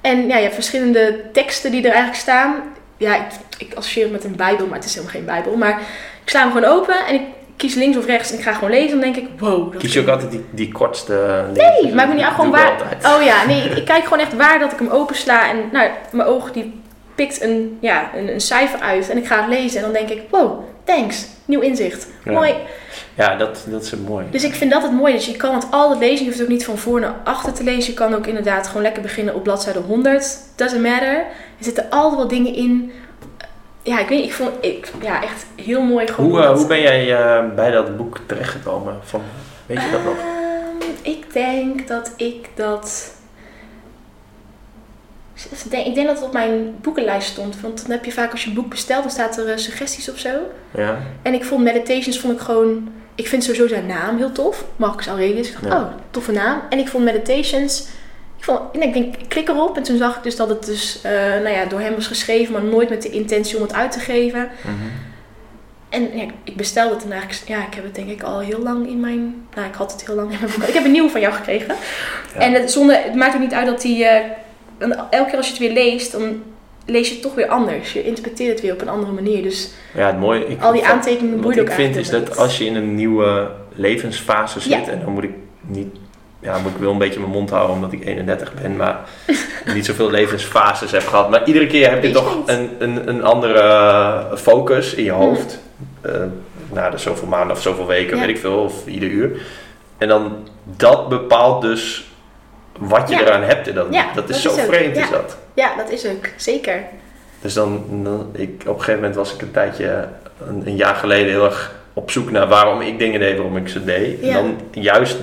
En ja, je hebt verschillende teksten die er eigenlijk staan. Ja, ik, ik associeer het met een bijbel, maar het is helemaal geen bijbel. Maar ik sla hem gewoon open en ik kies links of rechts en ik ga gewoon lezen. Dan denk ik, wow. dat
Kies je ook altijd die, die kortste.
Nee, maakt me niet uit. Gewoon
ik
waar. Oh ja, nee, ik, ik kijk gewoon echt waar dat ik hem opensla. En nou, mijn oog die pikt een, ja, een, een cijfer uit. En ik ga het lezen. En dan denk ik, wow, thanks. Nieuw inzicht.
Ja.
Mooi.
Ja, dat, dat is mooi.
Dus ik vind dat het mooi. Dus je kan het altijd lezen. Je hoeft het ook niet van voor naar achter te lezen. Je kan ook inderdaad gewoon lekker beginnen op bladzijde 100. Doesn't matter. Er zitten altijd wel dingen in. Ja, ik weet niet. Ik vond ik, ja, echt heel mooi. Gewoon
Hoe, eh, hoe ben jij eh, bij dat boek terechtgekomen? Van, weet je dat nog?
Ehm, ik denk dat ik dat. Ik denk, dat het op mijn boekenlijst stond. Want dan heb je vaak als je een boek bestelt, dan staat er eh, suggesties of zo.
Ja.
En ik vond Meditations vond ik gewoon. Ik vind sowieso zijn naam heel tof. Marcus Aurelius. Ik dacht,
Ja.
oh, toffe naam. En ik vond Meditations. Ik, vond, ik denk, ik klik erop. En toen zag ik dus dat het dus eh, nou ja, door hem was geschreven, maar nooit met de intentie om het uit te geven.
Mhm.
En ja, ik bestelde het en eigenlijk, ja, ik heb het denk ik al heel lang in mijn, nou ik had het heel lang in mijn boek. Ik heb een nieuwe van jou gekregen.
Ja.
En het, zonder, het maakt ook niet uit dat die, en elke keer als je het weer leest, dan lees je het toch weer anders. Je interpreteert het weer op een andere manier. Dus
Ja, het mooie. Ik,
al die
wat-
aantekeningen
Wat
boeien ook
ik vind is dat als je in een nieuwe levensfase zit,
Ja.
en dan moet ik niet, ja, moet ik wel een beetje mijn mond houden omdat ik 31 ben, maar niet zoveel levensfases heb gehad. Maar iedere keer heb je toch een, een, een andere eh, focus in je hoofd. Eh nou, dus zoveel maanden of zoveel weken,
Ja.
weet ik veel, of ieder uur. En dan dat bepaalt dus wat je
Ja.
eraan hebt. En dan,
Ja,
dat is
dat
zo
is
vreemd, is dat.
Ja, dat is ook. Zeker.
Dus dan, dan ik, op een gegeven moment was ik een tijdje, een, een jaar geleden, heel erg op zoek naar waarom ik dingen deed, waarom ik ze deed. En dan juist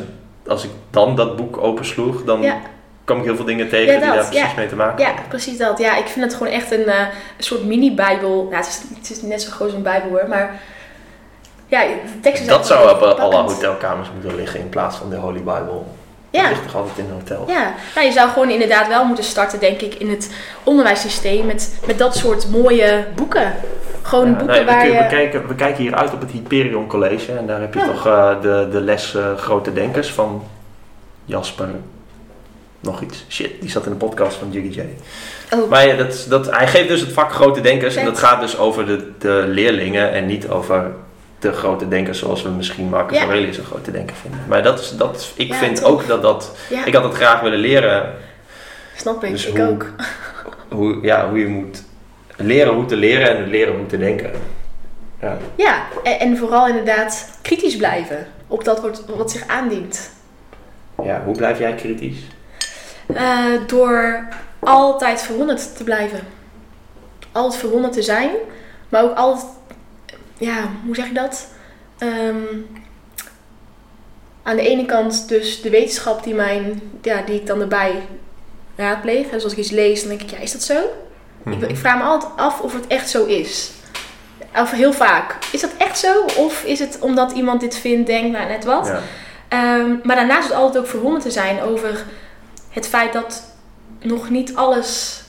als ik dan dat boek opensloeg, dan
Ja.
kwam ik heel veel dingen tegen
Ja,
die daar precies mee te maken
Ja, precies dat. Ja, ik vind het gewoon echt een, eh, een soort mini-bijbel. Nou, het is, het is net zo groot als een bijbel hoor, maar... Ja, de teksten zijn
Dat zou op alle hotelkamers moeten liggen in plaats van de Holy Bible.
Ja.
Dat ligt toch altijd in een hotel?
Ja, nou, je zou gewoon inderdaad wel moeten starten, denk ik, in het onderwijssysteem met, met dat soort mooie boeken. Gewoon
Ja,
boeken
nee, we,
waar je...
we, kijken, we kijken hier uit op het Hyperion College en daar heb je
Ja.
toch eh, de, de les eh, Grote Denkers van Jasper. Nog iets. Shit, die zat in de podcast van Jiggy J.
Oh,
Maar ja, dat, dat, hij geeft dus het vak grote denkers. En dat gaat dus over de, de leerlingen en niet over de grote denkers zoals we misschien Marcus
Ja.
Aurelius een grote denker vinden. Maar dat is, dat, ik
Ja,
vind ook dat dat...
ja,
Ik had het graag willen leren
snap ik.
dus
ik
hoe-
ook.
hoe, ja, hoe je moet leren hoe te leren en leren hoe te denken. Ja,
Ja, en, en vooral inderdaad kritisch blijven op dat wat, wat zich aandient.
Ja hoe blijf jij kritisch?
Eh, door altijd verwonderd te blijven. Altijd verwonderd te zijn, maar ook altijd, ja, hoe zeg ik dat? Ehm, aan de ene kant dus de wetenschap die, mijn, ja, die ik dan erbij raadpleeg. En als ik iets lees, dan denk ik, ja, is dat zo?
Mhm.
Ik, ik vraag me altijd af of het echt zo is. Of heel vaak. Is dat echt zo? Of is het omdat iemand dit vindt, denkt, nou net wat?
Ja.
Ehm, maar daarnaast is het altijd ook verwonderd te zijn over het feit dat nog niet alles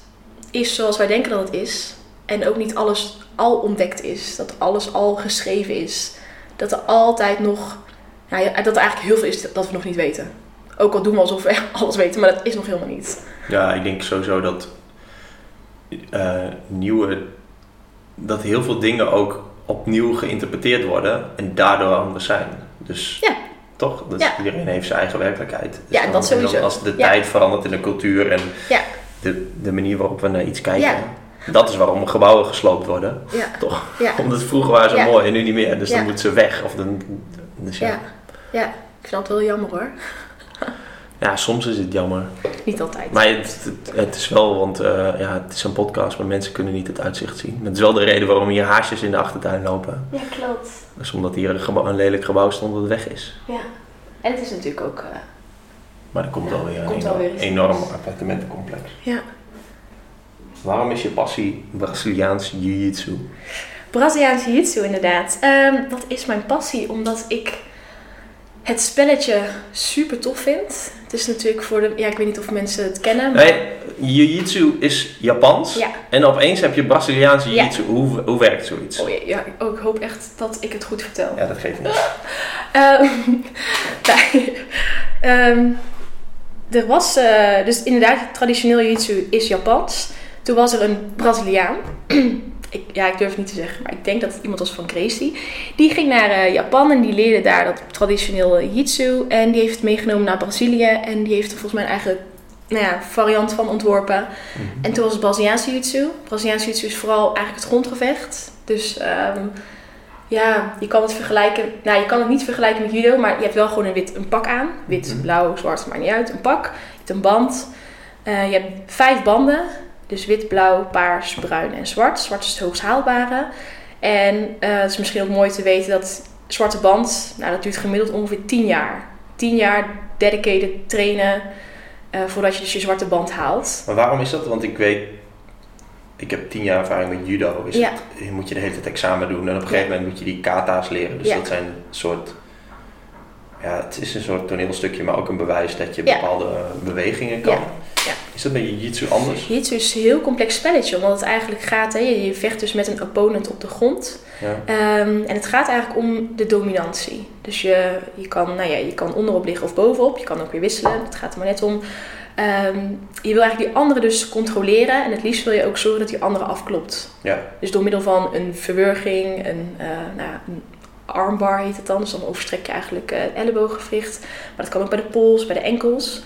is zoals wij denken dat het is. En ook niet alles al ontdekt is. Dat alles al geschreven is. Dat er altijd nog, nou ja, dat er eigenlijk heel veel is dat we nog niet weten. Ook al doen we alsof we alles weten, maar dat is nog helemaal niet.
Ja, ik denk sowieso dat eh, nieuwe, dat heel veel dingen ook opnieuw geïnterpreteerd worden en daardoor anders zijn. Dus
Ja.
Toch? Dus
Ja.
iedereen heeft zijn eigen werkelijkheid. Dus
Ja,
dan-
dat sowieso.
als de tijd verandert in de cultuur en
Ja.
de, de manier waarop we naar iets kijken. Dat is waarom gebouwen gesloopt worden.
Ja.
Toch?
Ja.
Omdat vroeger waren ze mooi en nu niet meer. Dus dan moeten ze weg. Of dan, dus ja.
Ja. ja, ik vind dat wel jammer hoor.
ja, soms is het jammer.
Niet altijd.
Maar het, het, het is wel, want eh, ja, het is een podcast, maar mensen kunnen niet het uitzicht zien. Dat is wel de reden waarom hier haasjes in de achtertuin lopen.
Ja, klopt.
Dus omdat hier een, gebouw- een lelijk gebouw stond dat weg is.
Ja. En het is natuurlijk ook... eh,
Maar er komt
Ja,
wel weer een enorm,
weer
enorm appartementencomplex.
ja.
Waarom is je passie Braziliaans jiu-jitsu?
Braziliaans jiu-jitsu inderdaad. Ehm, wat is mijn passie? Omdat ik het spelletje super tof vind. Het is natuurlijk voor de... Ja, ik weet niet of mensen het kennen. Maar...
Nee, jiu-jitsu is Japans.
Ja.
En opeens heb je Braziliaans
Ja.
jiu-jitsu. Hoe, hoe werkt zoiets?
Oh, ja, oh, ik hoop echt dat ik het goed vertel.
Ja, dat geeft niet.
Ehm, nee. Ehm, er was eh, dus inderdaad, traditioneel jiu-jitsu is Japans. Toen was er een Braziliaan. ik, ja, ik durf het niet te zeggen, maar ik denk dat het iemand was van Gracie. Die ging naar eh, Japan en die leerde daar dat traditioneel jiu-jitsu. En die heeft het meegenomen naar Brazilië. En die heeft er volgens mij een eigen nou ja, variant van ontworpen.
Mhm.
En toen was het Braziliaans jiu-jitsu. Braziliaans jiu-jitsu is vooral eigenlijk het grondgevecht. Dus ehm, ja, je kan het vergelijken. Nou, je kan het niet vergelijken met judo, maar je hebt wel gewoon een wit een pak aan. Wit,
Mhm.
blauw, zwart, maakt niet uit. Een pak. Je hebt een band. Eh, je hebt vijf banden. Dus wit, blauw, paars, bruin en zwart. Zwart is het hoogst haalbare. En eh, het is misschien ook mooi te weten dat zwarte band, nou, dat duurt gemiddeld ongeveer 10 jaar. 10 jaar dedicated trainen eh, voordat je dus je zwarte band haalt.
Maar waarom is dat? Want ik weet, ik heb tien jaar ervaring met judo. Is
Ja.
het, je moet je de hele tijd examen doen en op een gegeven moment moet je die kata's leren. Dus
Ja.
dat zijn een soort, ja, het is een soort toneelstukje, maar ook een bewijs dat je
Ja.
bepaalde bewegingen kan.
Ja. Ja.
Is dat bij jiu-jitsu anders?
Jiu-jitsu is een heel complex spelletje, omdat het eigenlijk gaat, hè, je vecht dus met een opponent op de grond.
Ja.
Ehm, en het gaat eigenlijk om de dominantie. Dus je, je, kan, nou ja, je kan onderop liggen of bovenop, je kan ook weer wisselen, het gaat er maar net om. Ehm, je wil eigenlijk die andere dus controleren en het liefst wil je ook zorgen dat die andere afklopt.
Ja.
Dus door middel van een verwurging, een, eh, nou een armbar heet het dan. Dus dan overstrek je eigenlijk eh, het ellebooggewricht. Maar dat kan ook bij de pols, bij de enkels.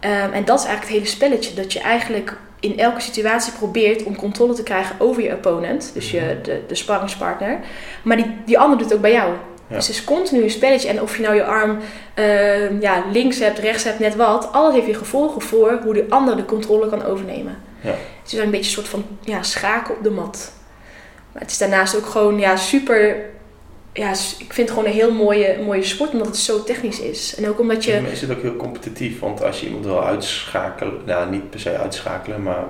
Ehm, en dat is eigenlijk het hele spelletje. Dat je eigenlijk in elke situatie probeert om controle te krijgen over je opponent. Dus je, de, de sparringspartner. Maar die, die ander doet het ook bij jou.
Ja.
Dus het is continu een spelletje. En of je nou je arm ehm, ja, links hebt, rechts hebt, net wat. Alles heeft weer gevolgen voor hoe de ander de controle kan overnemen.
Ja.
Het is een beetje een soort van ja, schaken op de mat. Maar het is daarnaast ook gewoon ja, super... Ja, s- ik vind het gewoon een heel mooie, mooie sport, omdat het zo technisch is. En ook omdat je...
Maar is het ook heel competitief? Want als je iemand wil uitschakelen, nou niet per se uitschakelen, maar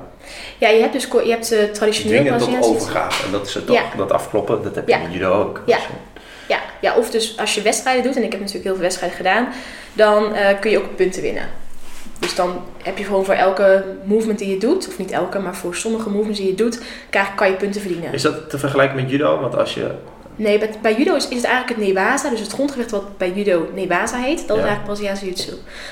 Ja, je hebt dus je hebt uh, traditioneel
dwingen tot overgave. En dat is het toch,
Ja.
dat afkloppen, dat heb je
Ja.
in judo ook.
Ja.
Dus,
Ja, ja, of dus als je wedstrijden doet, en ik heb natuurlijk heel veel wedstrijden gedaan, dan eh, kun je ook punten winnen. Dus dan heb je gewoon voor elke movement die je doet, of niet elke, maar voor sommige movements die je doet, kan je punten verdienen.
Is dat te vergelijken met judo? Want als je
Nee, bij, bij judo is, is het eigenlijk het Newaza, dus het grondgewicht wat bij judo Newaza heet, dat
Ja.
is eigenlijk Braziliaans jiu-jitsu.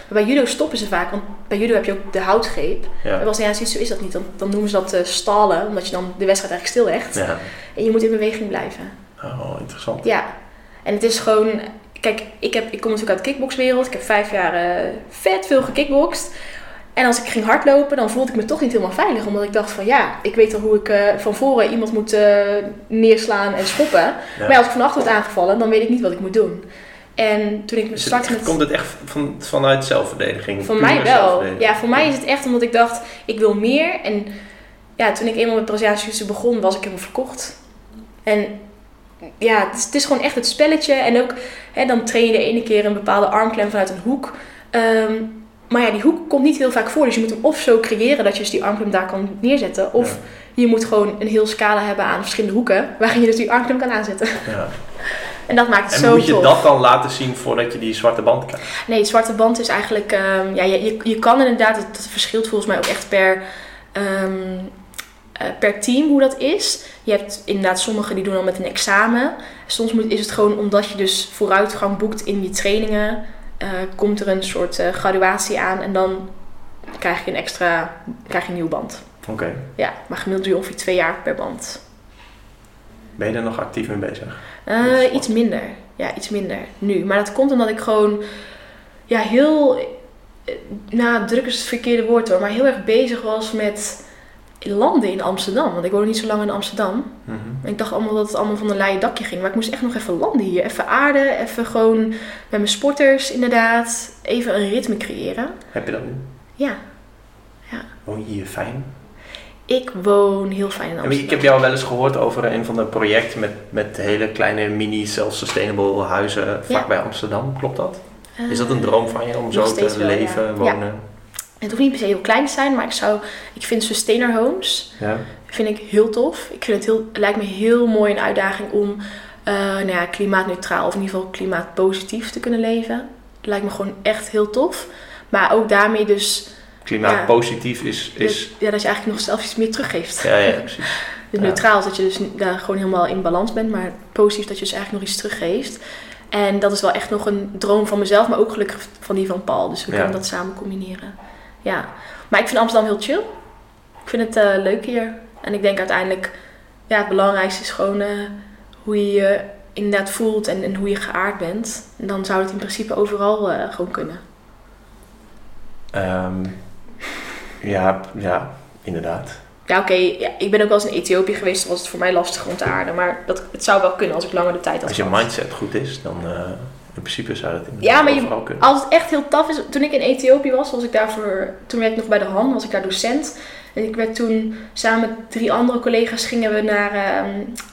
Maar bij judo stoppen ze vaak, want bij judo heb je ook de houtgreep. Bij
ja,
Braziliaans jiu-jitsu is dat niet, dan, dan noemen ze dat eh, stallen, omdat je dan de wedstrijd eigenlijk stillegt.
ja.
En je moet in beweging blijven.
Oh, interessant.
Ja, en het is gewoon. Kijk, ik, heb, ik kom natuurlijk uit de kickboxwereld. Ik heb vijf jaar eh, vet veel gekickboxd. En als ik ging hardlopen, dan voelde ik me toch niet helemaal veilig. Omdat ik dacht van ja, ik weet al hoe ik eh, van voren iemand moet eh, neerslaan en schoppen.
Ja.
Maar als ik van achter word aangevallen, dan weet ik niet wat ik moet doen. En toen ik
het
startte
echt-
met...
Komt het echt van, vanuit zelfverdediging?
Voor mij wel. Ja, voor mij is het echt omdat ik dacht, ik wil meer. En ja, toen ik eenmaal met Braziliaans jiu-jitsu begon, was ik helemaal verkocht. En ja, het is, het is gewoon echt het spelletje. En ook, hè, dan train je de ene keer een bepaalde armklem vanuit een hoek. Ehm, maar ja, die hoek komt niet heel vaak voor. Dus je moet hem of zo creëren dat je dus die armklem daar kan neerzetten. Of
Ja.
je moet gewoon een heel scala hebben aan verschillende hoeken. Waarin je dus die armklem kan aanzetten.
Ja.
En dat maakt het
En
zo
moet je
tof.
dat dan laten zien voordat je die zwarte band krijgt?
Nee, zwarte band is eigenlijk... ehm, ja, je, je, je kan inderdaad... Het, het verschilt volgens mij ook echt per... ehm, eh, per team hoe dat is. Je hebt inderdaad sommigen die doen dan met een examen. Soms moet, is het gewoon omdat je dus vooruitgang boekt in je trainingen. Eh, komt er een soort eh, graduatie aan en dan krijg je een extra krijg je een nieuw band.
Oké.
Ja, maar gemiddeld duur ongeveer twee jaar per band.
Ben je er nog actief mee bezig?
Eh, iets minder. Ja, iets minder nu. Maar dat komt omdat ik gewoon ja, heel. Nou, druk is het verkeerde woord hoor. Maar heel erg bezig was met landen in Amsterdam. Want ik woonde niet zo lang in Amsterdam.
Mhm.
En ik dacht allemaal dat het allemaal van een leien dakje ging. Maar ik moest echt nog even landen hier. Even aarden. Even gewoon met mijn sporters inderdaad. Even een ritme creëren.
Heb je dat nu?
Ja,
Woon je hier fijn?
ik woon heel fijn in
Ja,
Amsterdam.
ik heb jou wel eens gehoord over een van de projecten met, met hele kleine mini self-sustainable huizen vlakbij Amsterdam. Klopt dat? Is dat een droom van je om zo te
wel, ja.
leven,
Ja.
wonen?
Het hoeft niet per se heel klein te zijn. Maar ik zou... Ik vind sustainer homes...
Ja.
vind ik heel tof. Ik vind het, heel, het lijkt me heel mooi een uitdaging om eh, nou ja, klimaatneutraal of in ieder geval klimaatpositief te kunnen leven. Het lijkt me gewoon echt heel tof. Maar ook daarmee dus,
Klimaatpositief is... is
ja, dat je eigenlijk nog zelf iets meer teruggeeft.
ja, ja, precies.
Dus
Ja.
neutraal is dat je dus daar gewoon helemaal in balans bent, maar positief dat je dus eigenlijk nog iets teruggeeft. En dat is wel echt nog een droom van mezelf, maar ook gelukkig van die van Paul. Dus we
Ja.
kunnen dat samen combineren. Ja, maar ik vind Amsterdam heel chill. Ik vind het eh, leuk hier. En ik denk uiteindelijk, ja, het belangrijkste is gewoon eh, hoe je je inderdaad voelt en, en hoe je geaard bent. En dan zou het in principe overal eh, gewoon kunnen.
Ehm, ja, ja, inderdaad.
Ja, oké, ja, ik ben ook wel eens in Ethiopië geweest, dan was het voor mij lastig om te aarden. Maar dat, het zou wel kunnen als ik langer de tijd had
Als je mindset goed is, dan in principe zou dat
Ja, maar je-
kunnen.
Als het echt heel taf is, toen ik in Ethiopië was, was ik daarvoor, toen werkte ik nog bij de HAN, was ik daar docent. En ik werd toen samen met drie andere collega's gingen we naar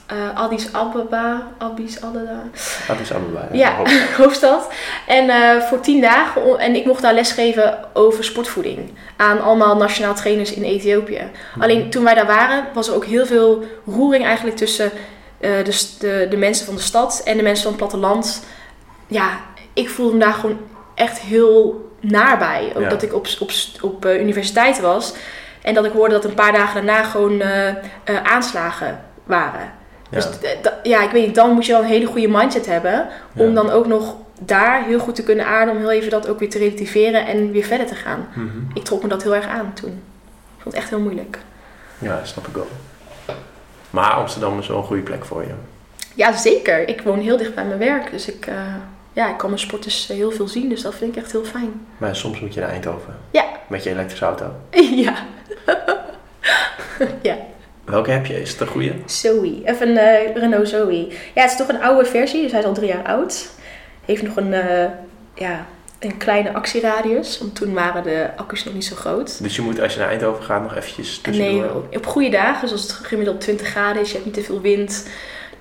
eh, Addis Ababa, Addis Ababa,
Addis Ababa.
ja, hoofdstad. En eh, voor tien dagen, en ik mocht daar lesgeven over sportvoeding aan allemaal nationaal trainers in Ethiopië.
Mhm.
Alleen toen wij daar waren, was er ook heel veel roering eigenlijk tussen eh, de, de, de mensen van de stad en de mensen van het platteland. Ja, ik voelde me daar gewoon echt heel naar bij. Ook
Ja.
dat ik op, op, op eh, universiteit was en dat ik hoorde dat een paar dagen daarna gewoon eh, eh, aanslagen waren.
Ja.
Dus ja, ik weet niet, dan moet je wel een hele goede mindset hebben om
Ja.
dan ook nog daar heel goed te kunnen aarden, om heel even dat ook weer te relativeren en weer verder te gaan.
Mhm.
Ik trok me dat heel erg aan toen. Ik vond het echt heel moeilijk.
Ja, snap ik wel. Maar Amsterdam is wel een goede plek voor je.
Ja, zeker. Ik woon heel dicht bij mijn werk. Dus ik, eh, ja, ik kan mijn sporters eh, heel veel zien. Dus dat vind ik echt heel fijn.
Maar soms moet je naar Eindhoven.
Ja.
Met je elektrische auto.
ja. ja.
Welke heb je? Is het een goede?
Zoe. Even een eh, Renault Zoe. Ja, het is toch een oude versie. Dus hij is al drie jaar oud. Heeft nog een, ja, een kleine actieradius. Want toen waren de accu's nog niet zo groot.
Dus je moet als je naar Eindhoven gaat nog eventjes
En
tussendoor.
nee, op, goede dagen, dus als het gemiddeld 20 graden is, je hebt niet te veel wind,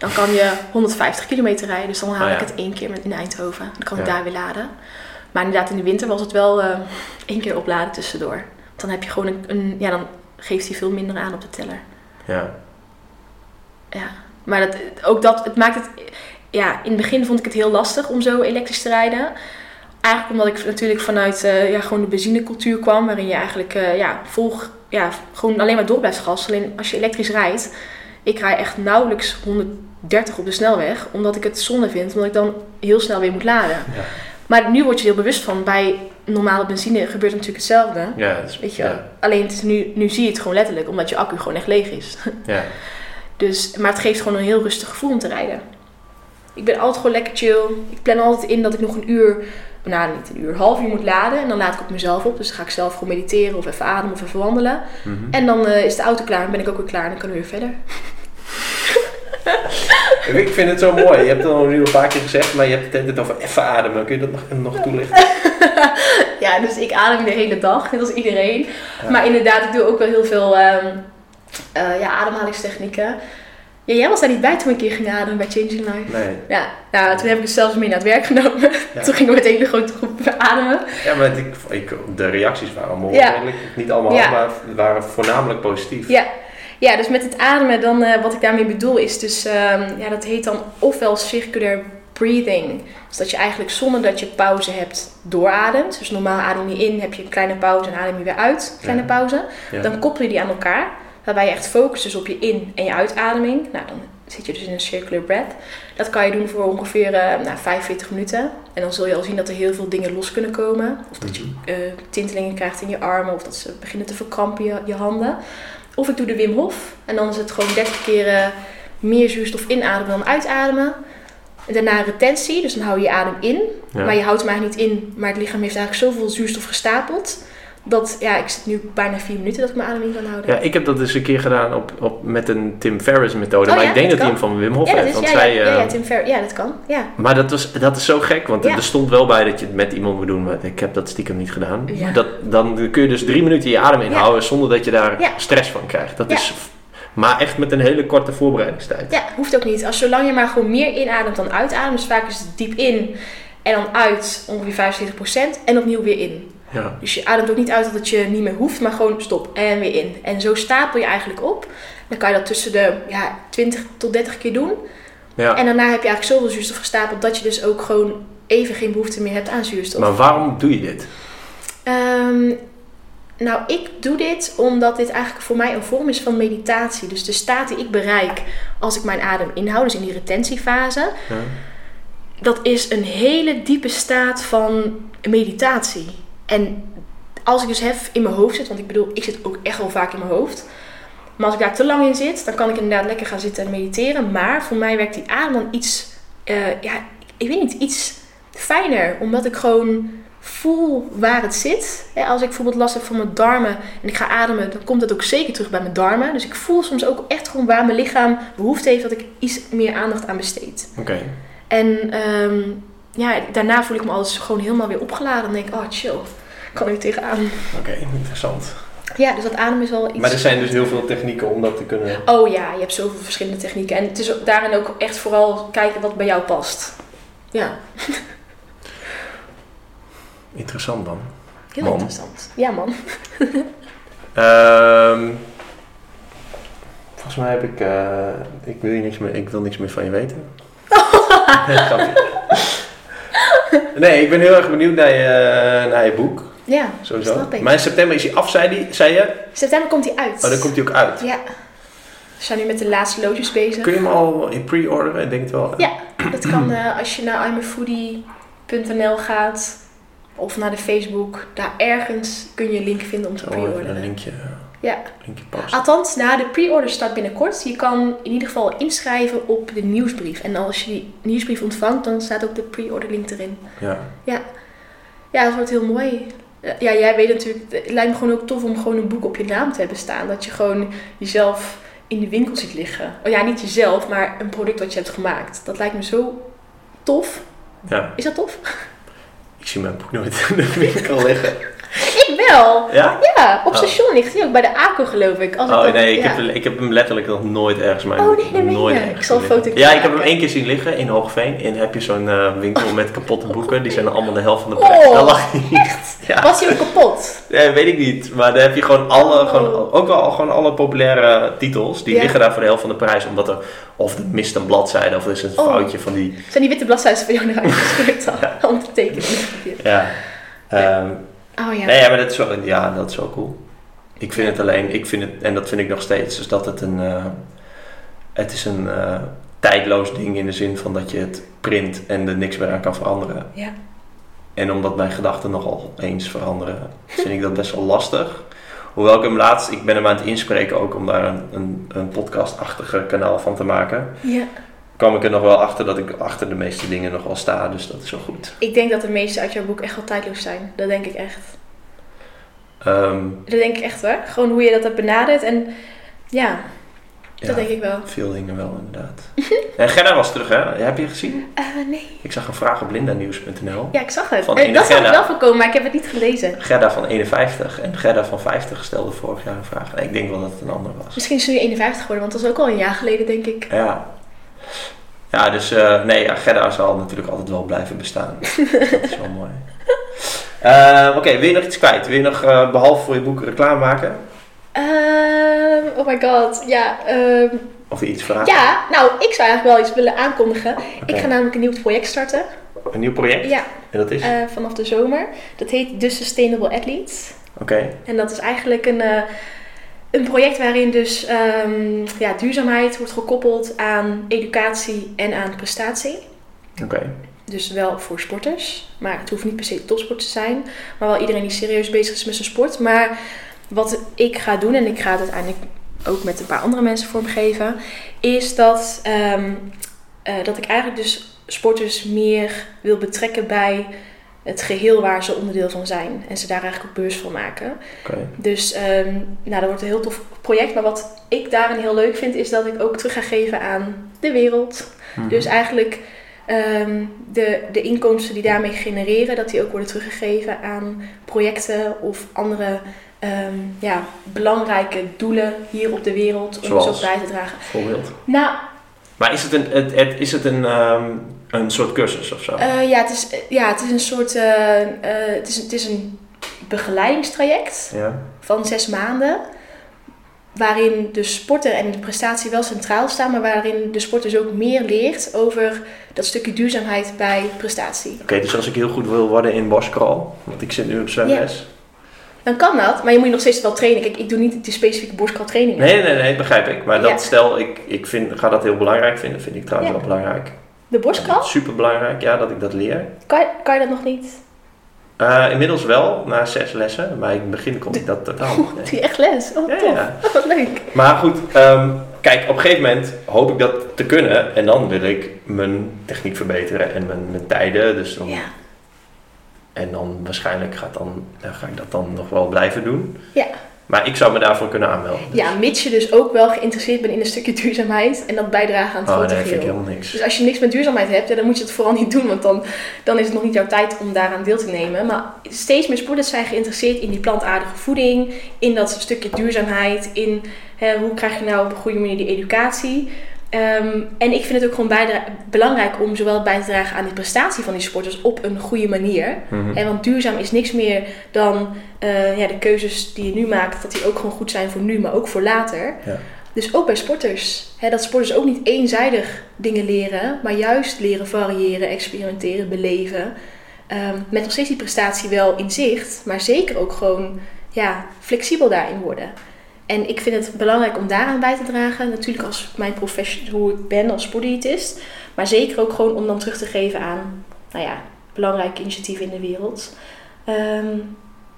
dan kan je 150 kilometer rijden. Dus dan haal
Oh ja.
ik het één keer in Eindhoven. Dan kan ik daar weer laden. Maar inderdaad, in de winter was het wel eh, één keer opladen tussendoor. Want dan heb je gewoon een, een, ja, dan geeft hij veel minder aan op de teller.
Ja.
Ja, maar dat, ook dat, het maakt het, ja, in het begin vond ik het heel lastig om zo elektrisch te rijden. Eigenlijk omdat ik natuurlijk vanuit eh, ja, gewoon de benzinecultuur kwam, waarin je eigenlijk eh, ja, volg, ja, gewoon alleen maar door blijft gas. Alleen als je elektrisch rijdt, ik rij echt nauwelijks 130 op de snelweg, omdat ik het zonde vind, omdat ik dan heel snel weer moet laden.
Ja.
Maar nu word je er heel bewust van, bij normale benzine gebeurt natuurlijk hetzelfde.
Ja, dat is,
Weet je
ja.
Alleen het is nu, nu zie je het gewoon letterlijk, omdat je accu gewoon echt leeg is.
Ja.
Dus, maar het geeft gewoon een heel rustig gevoel om te rijden. Ik ben altijd gewoon lekker chill. Ik plan altijd in dat ik nog een uur, nou niet een uur, half uur moet laden. En dan laat ik ook mezelf op. Dus dan ga ik zelf gewoon mediteren of even ademen of even wandelen.
Mhm.
En dan eh, is de auto klaar en ben ik ook weer klaar en dan kunnen we weer verder.
Ik vind het zo mooi. Je hebt het al nu een paar keer gezegd, maar je hebt het de hele tijd over even ademen. Kun je dat nog, nog toelichten?
ja, dus ik adem de hele dag, net als iedereen.
Ja.
Maar inderdaad, ik doe ook wel heel veel ehm, eh, ja, ademhalingstechnieken. Ja, jij was daar niet bij toen we een keer gingen ademen bij Changing Life.
Nee.
Ja, nou, toen heb ik het zelfs mee naar het werk genomen.
Ja.
Toen gingen we met een hele grote groep ademen.
Ja, maar ik, ik, de reacties waren
Ja.
redelijk. Niet allemaal, maar waren voornamelijk positief.
Ja. Ja, dus met het ademen, dan, eh, wat ik daarmee bedoel, is dus, ehm, ja, dat heet dan ofwel circular breathing. Dus dat je eigenlijk zonder dat je pauze hebt doorademt. Dus normaal adem je in, heb je een kleine pauze en adem je weer uit, kleine
Ja.
pauze.
Ja.
Dan koppel je die aan elkaar. Waarbij je echt focust dus op je in- en je uitademing. Nou, dan zit je dus in een circular breath. Dat kan je doen voor ongeveer eh, nou, 45 minuten. En dan zul je al zien dat er heel veel dingen los kunnen komen. Of dat je
Mhm.
eh, tintelingen krijgt in je armen. Of dat ze beginnen te verkrampen, je, je handen. Of ik doe de Wim Hof. En dan is het gewoon 30 keer meer zuurstof inademen dan uitademen. En daarna retentie. Dus dan hou je je adem in.
Ja.
Maar je houdt hem eigenlijk niet in. Maar het lichaam heeft eigenlijk zoveel zuurstof gestapeld. Dat, ja, ik zit nu bijna vier minuten dat ik mijn adem in kan houden.
Ja, ik heb dat eens een keer gedaan op, op, met een Tim Ferriss methode.
Oh
maar
ja,
ik denk
dat
dat hij hem van Wim Hof
Ja, dat
heeft.
is,
Want
ja,
zij,
ja, ja, ja, Tim Fer, ja, dat kan. Ja.
Maar dat, was, dat is zo gek, want er stond wel bij dat je het met iemand moet doen. Maar ik heb dat stiekem niet gedaan. Dat, dan kun je dus drie minuten je adem inhouden zonder dat je daar stress van krijgt. Dat is, maar echt met een hele korte voorbereidingstijd.
ja, hoeft ook niet. Als zolang je maar gewoon meer inademt dan uitademt. Dus vaak is het diep in en dan uit ongeveer 75% en opnieuw weer in.
Ja.
Dus je ademt ook niet uit dat het je niet meer hoeft, maar gewoon stop en weer in. En zo stapel je eigenlijk op. Dan kan je dat tussen de ja, 20 tot 30 keer doen.
Ja.
En daarna heb je eigenlijk zoveel zuurstof gestapeld dat je dus ook gewoon even geen behoefte meer hebt aan zuurstof.
Maar waarom doe je dit?
Ehm, nou, ik doe dit omdat dit eigenlijk voor mij een vorm is van meditatie. Dus de staat die ik bereik als ik mijn adem inhoud, dus in die retentiefase,
Ja.
dat is een hele diepe staat van meditatie. En als ik dus hef in mijn hoofd zit, want ik bedoel, ik zit ook echt wel vaak in mijn hoofd. Maar als ik daar te lang in zit, dan kan ik inderdaad lekker gaan zitten en mediteren. Maar voor mij werkt die adem dan iets, eh, ja, ik weet niet, iets fijner. Omdat ik gewoon voel waar het zit. Als ik bijvoorbeeld last heb van mijn darmen en ik ga ademen, dan komt dat ook zeker terug bij mijn darmen. Dus ik voel soms ook echt gewoon waar mijn lichaam behoefte heeft dat ik iets meer aandacht aan besteed.
Oké.
En ehm, ja, daarna voel ik me alles gewoon helemaal weer opgeladen. Dan denk ik, oh chill, kan weer tegenaan.
Oké, interessant.
Ja, dus dat adem is wel iets...
Maar er zijn dus heel veel technieken om dat te kunnen...
Oh ja, je hebt zoveel verschillende technieken. En het is daarin ook echt vooral kijken wat bij jou past. Ja,
Interessant dan.
heel
Man.
interessant. Ja man.
Ehm, volgens mij heb ik... eh, ik, wil niks meer, ik wil niks meer van je weten. Nee, ik ben heel erg benieuwd naar je, naar je boek.
Ja,
Sowieso.
snap ik.
Maar in september is hij af, zei, die, zei je?
September komt hij uit.
Oh, dan komt hij ook uit.
Ja. We zijn nu met de laatste loodjes bezig.
Kun je hem al in pre-orderen? Ik denk het wel.
Ja, dat kan eh, als je naar imafoodie.nl gaat of naar de Facebook. Daar ergens kun je een link vinden om te
Zo even een
pre-orderen.
linkje,
Ja.
linkje posten.
Althans, na de pre-order start binnenkort. Je kan in ieder geval inschrijven op de nieuwsbrief. En als je die nieuwsbrief ontvangt, dan staat ook de pre-order link erin.
Ja.
Ja, dat wordt heel mooi. Eh, Ja, jij weet natuurlijk, het lijkt me gewoon ook tof om gewoon een boek op je naam te hebben staan. Dat je gewoon jezelf in de winkel ziet liggen. Oh ja, niet jezelf, maar een product wat je hebt gemaakt. Dat lijkt me zo tof.
ja.
Is dat tof?
Ik zie mijn boek nooit in de winkel liggen.
Ik wel.
Ja?
Ja, op
Oh.
station ligt hij ook. Bij de ACO geloof ik. Als ik
Oh
dat-
nee, ik,
ja.
heb, ik heb hem letterlijk nog nooit ergens mijn
Oh, nee, meen
nooit
Ik zal een foto.
Ja, ik heb hem één keer zien liggen in Hoogveen. En heb je zo'n eh, winkel met kapotte boeken. Die zijn allemaal de helft van de prijs.
Oh,
Daar lag hij.
Echt?
Ja.
Was hij ook kapot?
Ja, weet ik niet. Maar daar heb je gewoon alle,
Oh.
gewoon, ook wel gewoon alle populaire titels. Die
Ja.
liggen daar voor de helft van de prijs. Omdat er, of er mist een bladzijde, of er is een
Oh.
foutje van die...
Zijn die witte bladzijden van jou eruit gescheurd al? Om te tekenen.
Ja. Ehm,
Oh ja.
Nee, maar dat is wel, ja, dat is wel cool. Ik vind het alleen, ik vind het, en dat vind ik nog steeds, dus dat het een, eh, het is een eh, tijdloos ding in de zin van dat je het print en er niks meer aan kan veranderen.
Ja.
En omdat mijn gedachten nogal eens veranderen, vind ik dat best wel lastig. Hoewel ik hem laatst, ik ben hem aan het inspreken ook om daar een, een, een podcastachtige kanaal van te maken,
ja.
Kwam ik er nog wel achter dat ik achter de meeste dingen nog wel sta, dus dat is wel goed.
Ik denk dat de meeste uit jouw boek echt wel tijdloos zijn. Dat denk ik echt.
Ehm,
Dat denk ik echt hoor. Gewoon hoe je dat hebt benaderd. En ja, Dat denk ik wel.
Veel dingen wel, inderdaad. en Gerda was terug, hè? Heb je gezien?
Eh, nee.
Ik zag een vraag op lindanews.nl.
Ja, ik zag het.
Van
Eh,
ene
dat zag ik wel voorkomen, maar ik heb het niet gelezen.
Gerda van 51 en Gerda van 50 stelde vorig jaar een vraag. En ik denk wel dat het een ander was.
Misschien is ze nu 51 geworden, want dat is ook al een jaar geleden, denk ik.
Ja. Ja, dus eh, nee, ja, Gerda zal natuurlijk altijd wel blijven bestaan. dat is wel mooi. Eh, Oké, wil je nog iets kwijt? Wil je nog, eh, behalve voor je boek, reclame maken?
Ehm, oh my god, ja. ehm,
Of iets vragen?
ja, nou, ik zou eigenlijk wel iets willen aankondigen. Ik ga namelijk een nieuw project starten.
Een nieuw project?
Ja,
En dat is?
vanaf de zomer. Dat heet The Sustainable Athletes.
Oké.
En dat is eigenlijk een, een project waarin dus ehm, ja, duurzaamheid wordt gekoppeld aan educatie en aan prestatie.
Oké.
Dus wel voor sporters, maar het hoeft niet per se topsport te zijn. Maar wel iedereen die serieus bezig is met zijn sport. Maar wat ik ga doen, en ik ga het uiteindelijk ook met een paar andere mensen vormgeven, is dat, ehm, eh, dat ik eigenlijk dus sporters meer wil betrekken bij het geheel waar ze onderdeel van zijn. En ze daar eigenlijk ook beurs van maken. Dus ehm, nou, dat wordt een heel tof project. Maar wat ik daarin heel leuk vind, is dat ik ook terug ga geven aan de wereld.
Mhm.
Dus eigenlijk ehm, de, de inkomsten die daarmee genereren, dat die ook worden teruggegeven aan projecten of andere ehm, ja, belangrijke doelen hier op de wereld om
Zoals?
ook bij te dragen.
Voorbeeld.
Nou,
Maar is het een, het, het- is het een, een soort cursus of zo?
eh, ja, het is, ja, het is een soort, eh, eh, het, is, het is een begeleidingstraject.
ja.
van zes maanden. Waarin de sporter en de prestatie wel centraal staan, maar waarin de sporter dus ook meer leert over dat stukje duurzaamheid bij prestatie.
Oké, dus als ik heel goed wil worden in borstcrawl, want ik zit nu op zwemles.
Dan kan dat, maar je moet je nog steeds wel trainen. Kijk, ik doe niet die specifieke borstkaltrainingen.
Nee, nee, nee, begrijp ik. Maar dat
Ja.
stel, ik, ik vind, ga dat heel belangrijk vinden. Vind ik trouwens
Ja.
wel belangrijk.
De borstkal,
Super belangrijk, ja, dat ik dat leer.
kan, je- kan je dat nog niet?
Eh, inmiddels wel, na zes lessen. Maar in het begin kon ik dat totaal niet. Nee.
je echt les? Oh,
Ja,
tof.
ja.
Oh, wat leuk.
Maar goed, ehm, kijk, op een gegeven moment hoop ik dat te kunnen. En dan wil ik mijn techniek verbeteren en mijn, mijn tijden. Dus dan,
Ja.
En dan waarschijnlijk gaat dan, ga ik dat dan nog wel blijven doen.
Ja.
Maar ik zou me daarvoor kunnen aanmelden. Dus-
ja, mits je dus ook wel geïnteresseerd bent in een stukje duurzaamheid en dat bijdragen aan het
Oh
grote
nee, vind ik helemaal niks.
Dus als je niks met duurzaamheid hebt, ja, dan moet je het vooral niet doen, want dan, dan is het nog niet jouw tijd om daaraan deel te nemen. Maar steeds meer sporters zijn geïnteresseerd in die plantaardige voeding, in dat stukje duurzaamheid, in hè, hoe krijg je nou op een goede manier die educatie. Ehm, en ik vind het ook gewoon belangrijk om zowel bij te dragen aan die prestatie van die sporters op een goede manier. Hè, want duurzaam is niks meer dan eh, ja, de keuzes die je nu maakt, dat die ook gewoon goed zijn voor nu, maar ook voor later.
Ja.
Dus ook bij sporters. Hè, dat sporters ook niet eenzijdig dingen leren, maar juist leren variëren, experimenteren, beleven. Ehm, met nog steeds die prestatie wel in zicht, maar zeker ook gewoon ja, flexibel daarin worden. En ik vind het belangrijk om daaraan bij te dragen. Natuurlijk als mijn profession, hoe ik ben als sportdiëtist. Maar zeker ook gewoon om dan terug te geven aan nou ja, belangrijke initiatieven in de wereld. Ehm,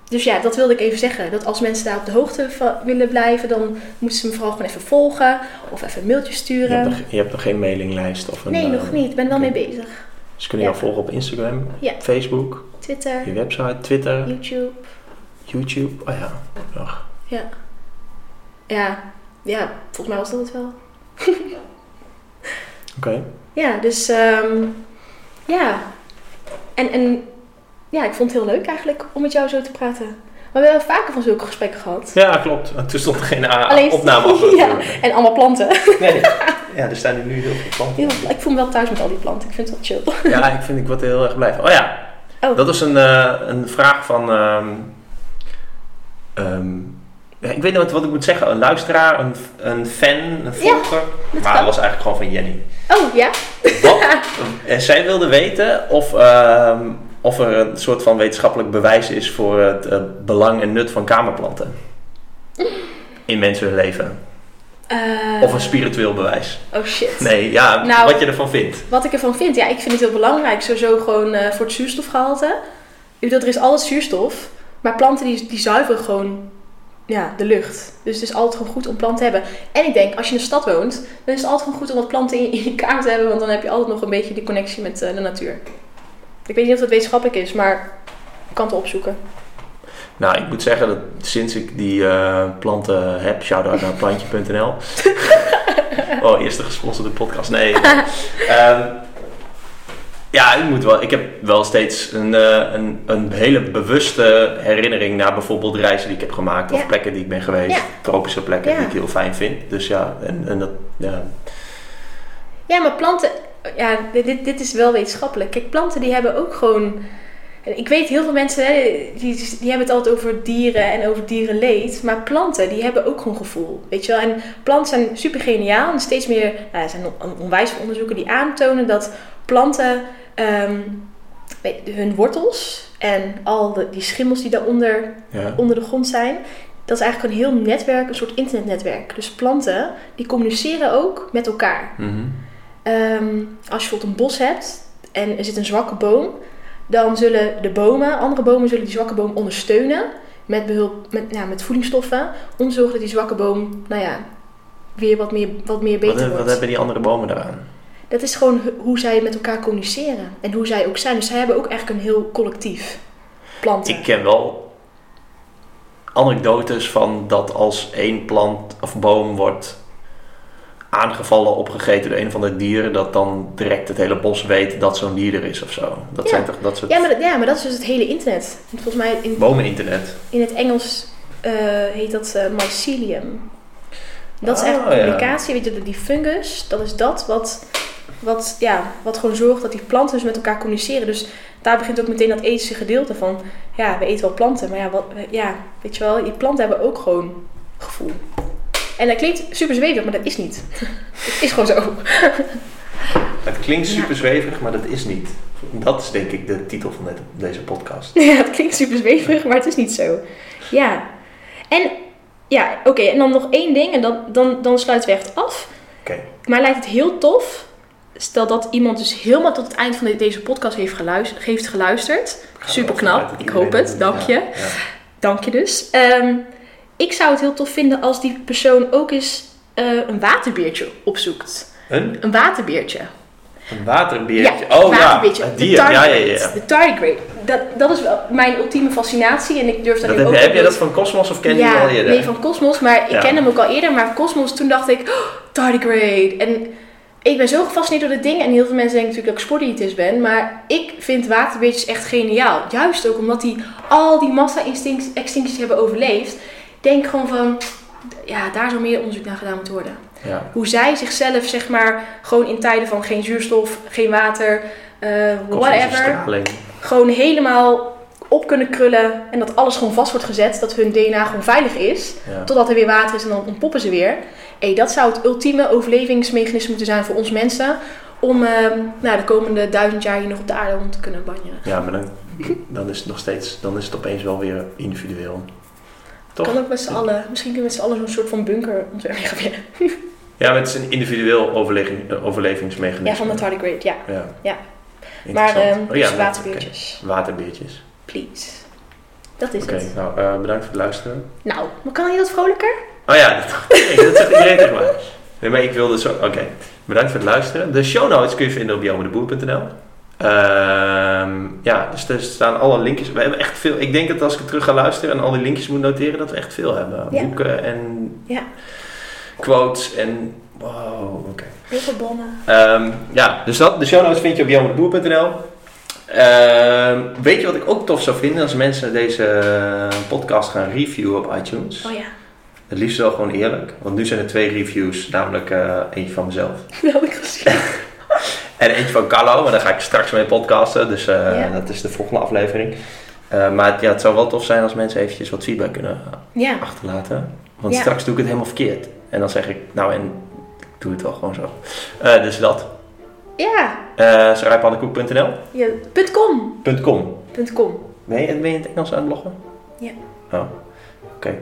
dus ja, dat wilde ik even zeggen. Dat als mensen daar op de hoogte van willen blijven, dan moeten ze me vooral gewoon even volgen. Of even een mailtje
Je,
sturen.
hebt nog, je hebt nog geen mailinglijst of een...
nee,
eh,
nog niet. Ik ben wel mee bezig.
Dus kunnen jou
Ja.
volgen op Instagram,
Ja.
Facebook,
Twitter,
je website, Twitter,
YouTube.
YouTube. Oh ja, nog.
Ja. Ja, ja, volgens mij was dat het wel.
Oké.
Ja, dus ehm, ja. En, en ja, ik vond het heel leuk eigenlijk om met jou zo te praten. Maar we hebben vaker van zulke gesprekken gehad.
Ja, klopt. Toen stond er geen a-
Alleen-
opname achter.
Ja. En allemaal planten.
Nee. Ja, er staan nu heel veel planten.
Heel- ik voel me wel thuis met al die planten. Ik vind het wel chill.
Ja, ik vind ik word er heel erg blij van. Oh ja,
Oh.
dat is een, eh, een vraag van. ehm, ehm, ja, ik weet niet wat, ik moet zeggen. Een luisteraar, een, een fan, een volger. maar het was eigenlijk gewoon van Jenny.
Oh, ja?
Wat, eh, zij wilde weten of, ehm, of er een soort van wetenschappelijk bewijs is voor het eh, belang en nut van kamerplanten. In mensen hun leven.
Eh,
Of een spiritueel bewijs.
Oh shit.
Nee, ja,
Nou-
wat je ervan vindt.
Wat ik ervan vind, ja, ik vind het heel belangrijk. Sowieso gewoon voor het zuurstofgehalte. Ik bedoel, er is altijd zuurstof. Maar planten die, die zuiveren gewoon ja, de lucht. Dus het is altijd gewoon goed om planten te hebben. En ik denk, als je in een stad woont, dan is het altijd gewoon goed om wat planten in, in je kamer te hebben. Want dan heb je altijd nog een beetje die connectie met eh, de natuur. Ik weet niet of dat wetenschappelijk is, maar ik kan het opzoeken.
Nou, ik moet zeggen dat sinds ik die eh, planten heb, shout-out naar plantje.nl, Oh, eerste gesponsorde podcast. Nee. Ehm, ja, ik moet wel. Ik heb wel steeds een, eh, een, een hele bewuste herinnering naar bijvoorbeeld reizen die ik heb gemaakt. Of
Ja.
plekken die ik ben geweest.
Ja.
Tropische plekken
Ja.
die ik heel fijn vind. Dus ja, en, en dat, ja.
Ja, maar planten, ja, dit, dit is wel wetenschappelijk. Kijk, planten die hebben ook gewoon. Ik weet heel veel mensen, hè, die, die hebben het altijd over dieren en over dierenleed. Maar planten, die hebben ook gewoon gevoel. Weet je wel? En planten zijn super geniaal. En steeds meer, nou, er zijn on- onwijs veel onderzoeken die aantonen dat planten ehm, hun wortels en al de, die schimmels die daaronder
ja.
onder de grond zijn. Dat is eigenlijk een heel netwerk, een soort internetnetwerk. Dus planten, die communiceren ook met elkaar.
Mhm.
Ehm, als je bijvoorbeeld een bos hebt en er zit een zwakke boom, dan zullen de bomen, andere bomen zullen die zwakke boom ondersteunen met, behulp, met, ja, met voedingsstoffen. Om te zorgen dat die zwakke boom, nou ja, weer wat meer, wat meer beter
Wat,
wordt.
wat hebben die andere bomen daaraan?
Dat is gewoon hoe zij met elkaar communiceren en hoe zij ook zijn. Dus zij hebben ook eigenlijk een heel collectief. Planten.
Ik ken wel anekdotes van dat als één plant of boom wordt aangevallen, opgegeten door een van de dieren, dat dan direct het hele bos weet dat zo'n dier er is of zo. Dat
Ja.
zijn toch dat soort
Ja maar, dat, ja, maar dat is dus het hele internet. Volgens mij in,
bomeninternet.
in het Engels eh, heet dat eh, mycelium. Dat is
Oh,
eigenlijk
ja.
communicatie. Weet je, die fungus, dat is dat wat, wat, ja, wat gewoon zorgt dat die planten dus met elkaar communiceren. Dus daar begint ook meteen dat ethische gedeelte van, ja, we eten wel planten, maar ja, wat, ja weet je wel, die planten hebben ook gewoon gevoel. En dat klinkt super zweverig, maar dat is niet. Het is gewoon zo.
Het klinkt super zweverig, maar dat is niet. Dat is denk ik de titel van deze podcast.
Ja, het klinkt super zweverig, maar het is niet zo. Ja. En, ja, oké, en dan nog één ding en dan, dan, dan sluiten we echt af.
Oké.
Maar lijkt het heel tof, stel dat iemand dus helemaal tot het eind van de- deze podcast heeft geluisterd. Heeft geluisterd. Super knap,
dat
ik hoop het, dank je.
ja.
Dank je dus. Ehm, ik zou het heel tof vinden als die persoon ook eens eh, een waterbeertje opzoekt.
Een,
Een waterbeertje.
een waterbeertje.
Ja,
oh ja, het
De
dier. Ja, ja, ja.
De tardigrade. Dat, dat is wel mijn ultieme fascinatie en ik durf daar
Dat
nu
heb,
ook
heb
niet-
dat van Cosmos of ken je die al eerder?
nee, van Cosmos, maar ik ken hem ook al eerder. Maar Cosmos, toen dacht ik, oh, tardigrade. En ik ben zo gefascineerd door dit ding. En heel veel mensen denken natuurlijk dat ik sportdiëtist ben. Maar ik vind waterbeertjes echt geniaal. Juist ook omdat die al die massa-extincties hebben overleefd. Denk gewoon van, ja, daar zou meer onderzoek naar gedaan moeten worden.
Ja.
Hoe zij zichzelf, zeg maar, gewoon in tijden van geen zuurstof, geen water, eh, whatever gewoon helemaal op kunnen krullen en dat alles gewoon vast wordt gezet, dat hun DNA gewoon veilig is,
Ja.
totdat er weer water is en dan ontpoppen ze weer. Hey, dat zou het ultieme overlevingsmechanisme moeten zijn voor ons mensen, om ehm, nou, de komende duizend jaar hier nog op de aarde rond te kunnen banjeren.
Ja, maar dan, dan is het nog steeds, dan is het opeens wel weer individueel. Toch?
Kan ook met z'n allen, misschien kunnen we met z'n allen zo'n soort van bunker ontwerpen.
Ja, maar het is een individueel eh, overlevingsmechanisme.
Ja, van de tardigrade, ja.
Ja.
Ja. Maar
Oh ja,
dus waterbeertjes.
Waterbeertjes.
please. Dat is
Oké,
het.
nou eh, bedankt voor het luisteren.
Nou, maar kan je dat vrolijker?
Oh ja, dat, nee, dat zegt iedereen tegen mij. Nee, maar ik wilde zo... Oké, bedankt voor het luisteren. De show notes kun je vinden op jomedeboer.nl. Ehm ja, dus er staan alle linkjes. We hebben echt veel. Ik denk dat als ik terug ga luisteren en al die linkjes moet noteren, dat we echt veel hebben.
Ja.
Boeken en
Ja.
quotes en. Wow, oké.
Heel veel bonnen.
Ehm, ja, dus dat, de show notes vind je op jomedeboer.nl. Ehm weet je wat ik ook tof zou vinden als mensen deze podcast gaan reviewen op iTunes?
Oh ja,
Het liefst wel gewoon eerlijk, want nu zijn er twee reviews, namelijk eh, eentje van mezelf
ik gezien.
en eentje van Carlo, maar daar ga ik straks mee podcasten, dus eh,
Ja.
dat is de volgende aflevering. Eh, maar het, ja, het zou wel tof zijn als mensen eventjes wat feedback kunnen
Ja.
achterlaten, want
Ja.
straks doe ik het helemaal verkeerd. En dan zeg ik, nou en ik doe het wel gewoon zo. Dus dat.
Ja,
Uh, saraypannenkoek.nl
ja. .com.
.com.
.com.
Ben je, ben je in het Engels aan het bloggen?
Ja.
Oh, oké.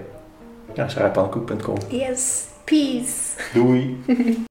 Ja, saraypannenkoek.com.
Yes. Peace.
Doei.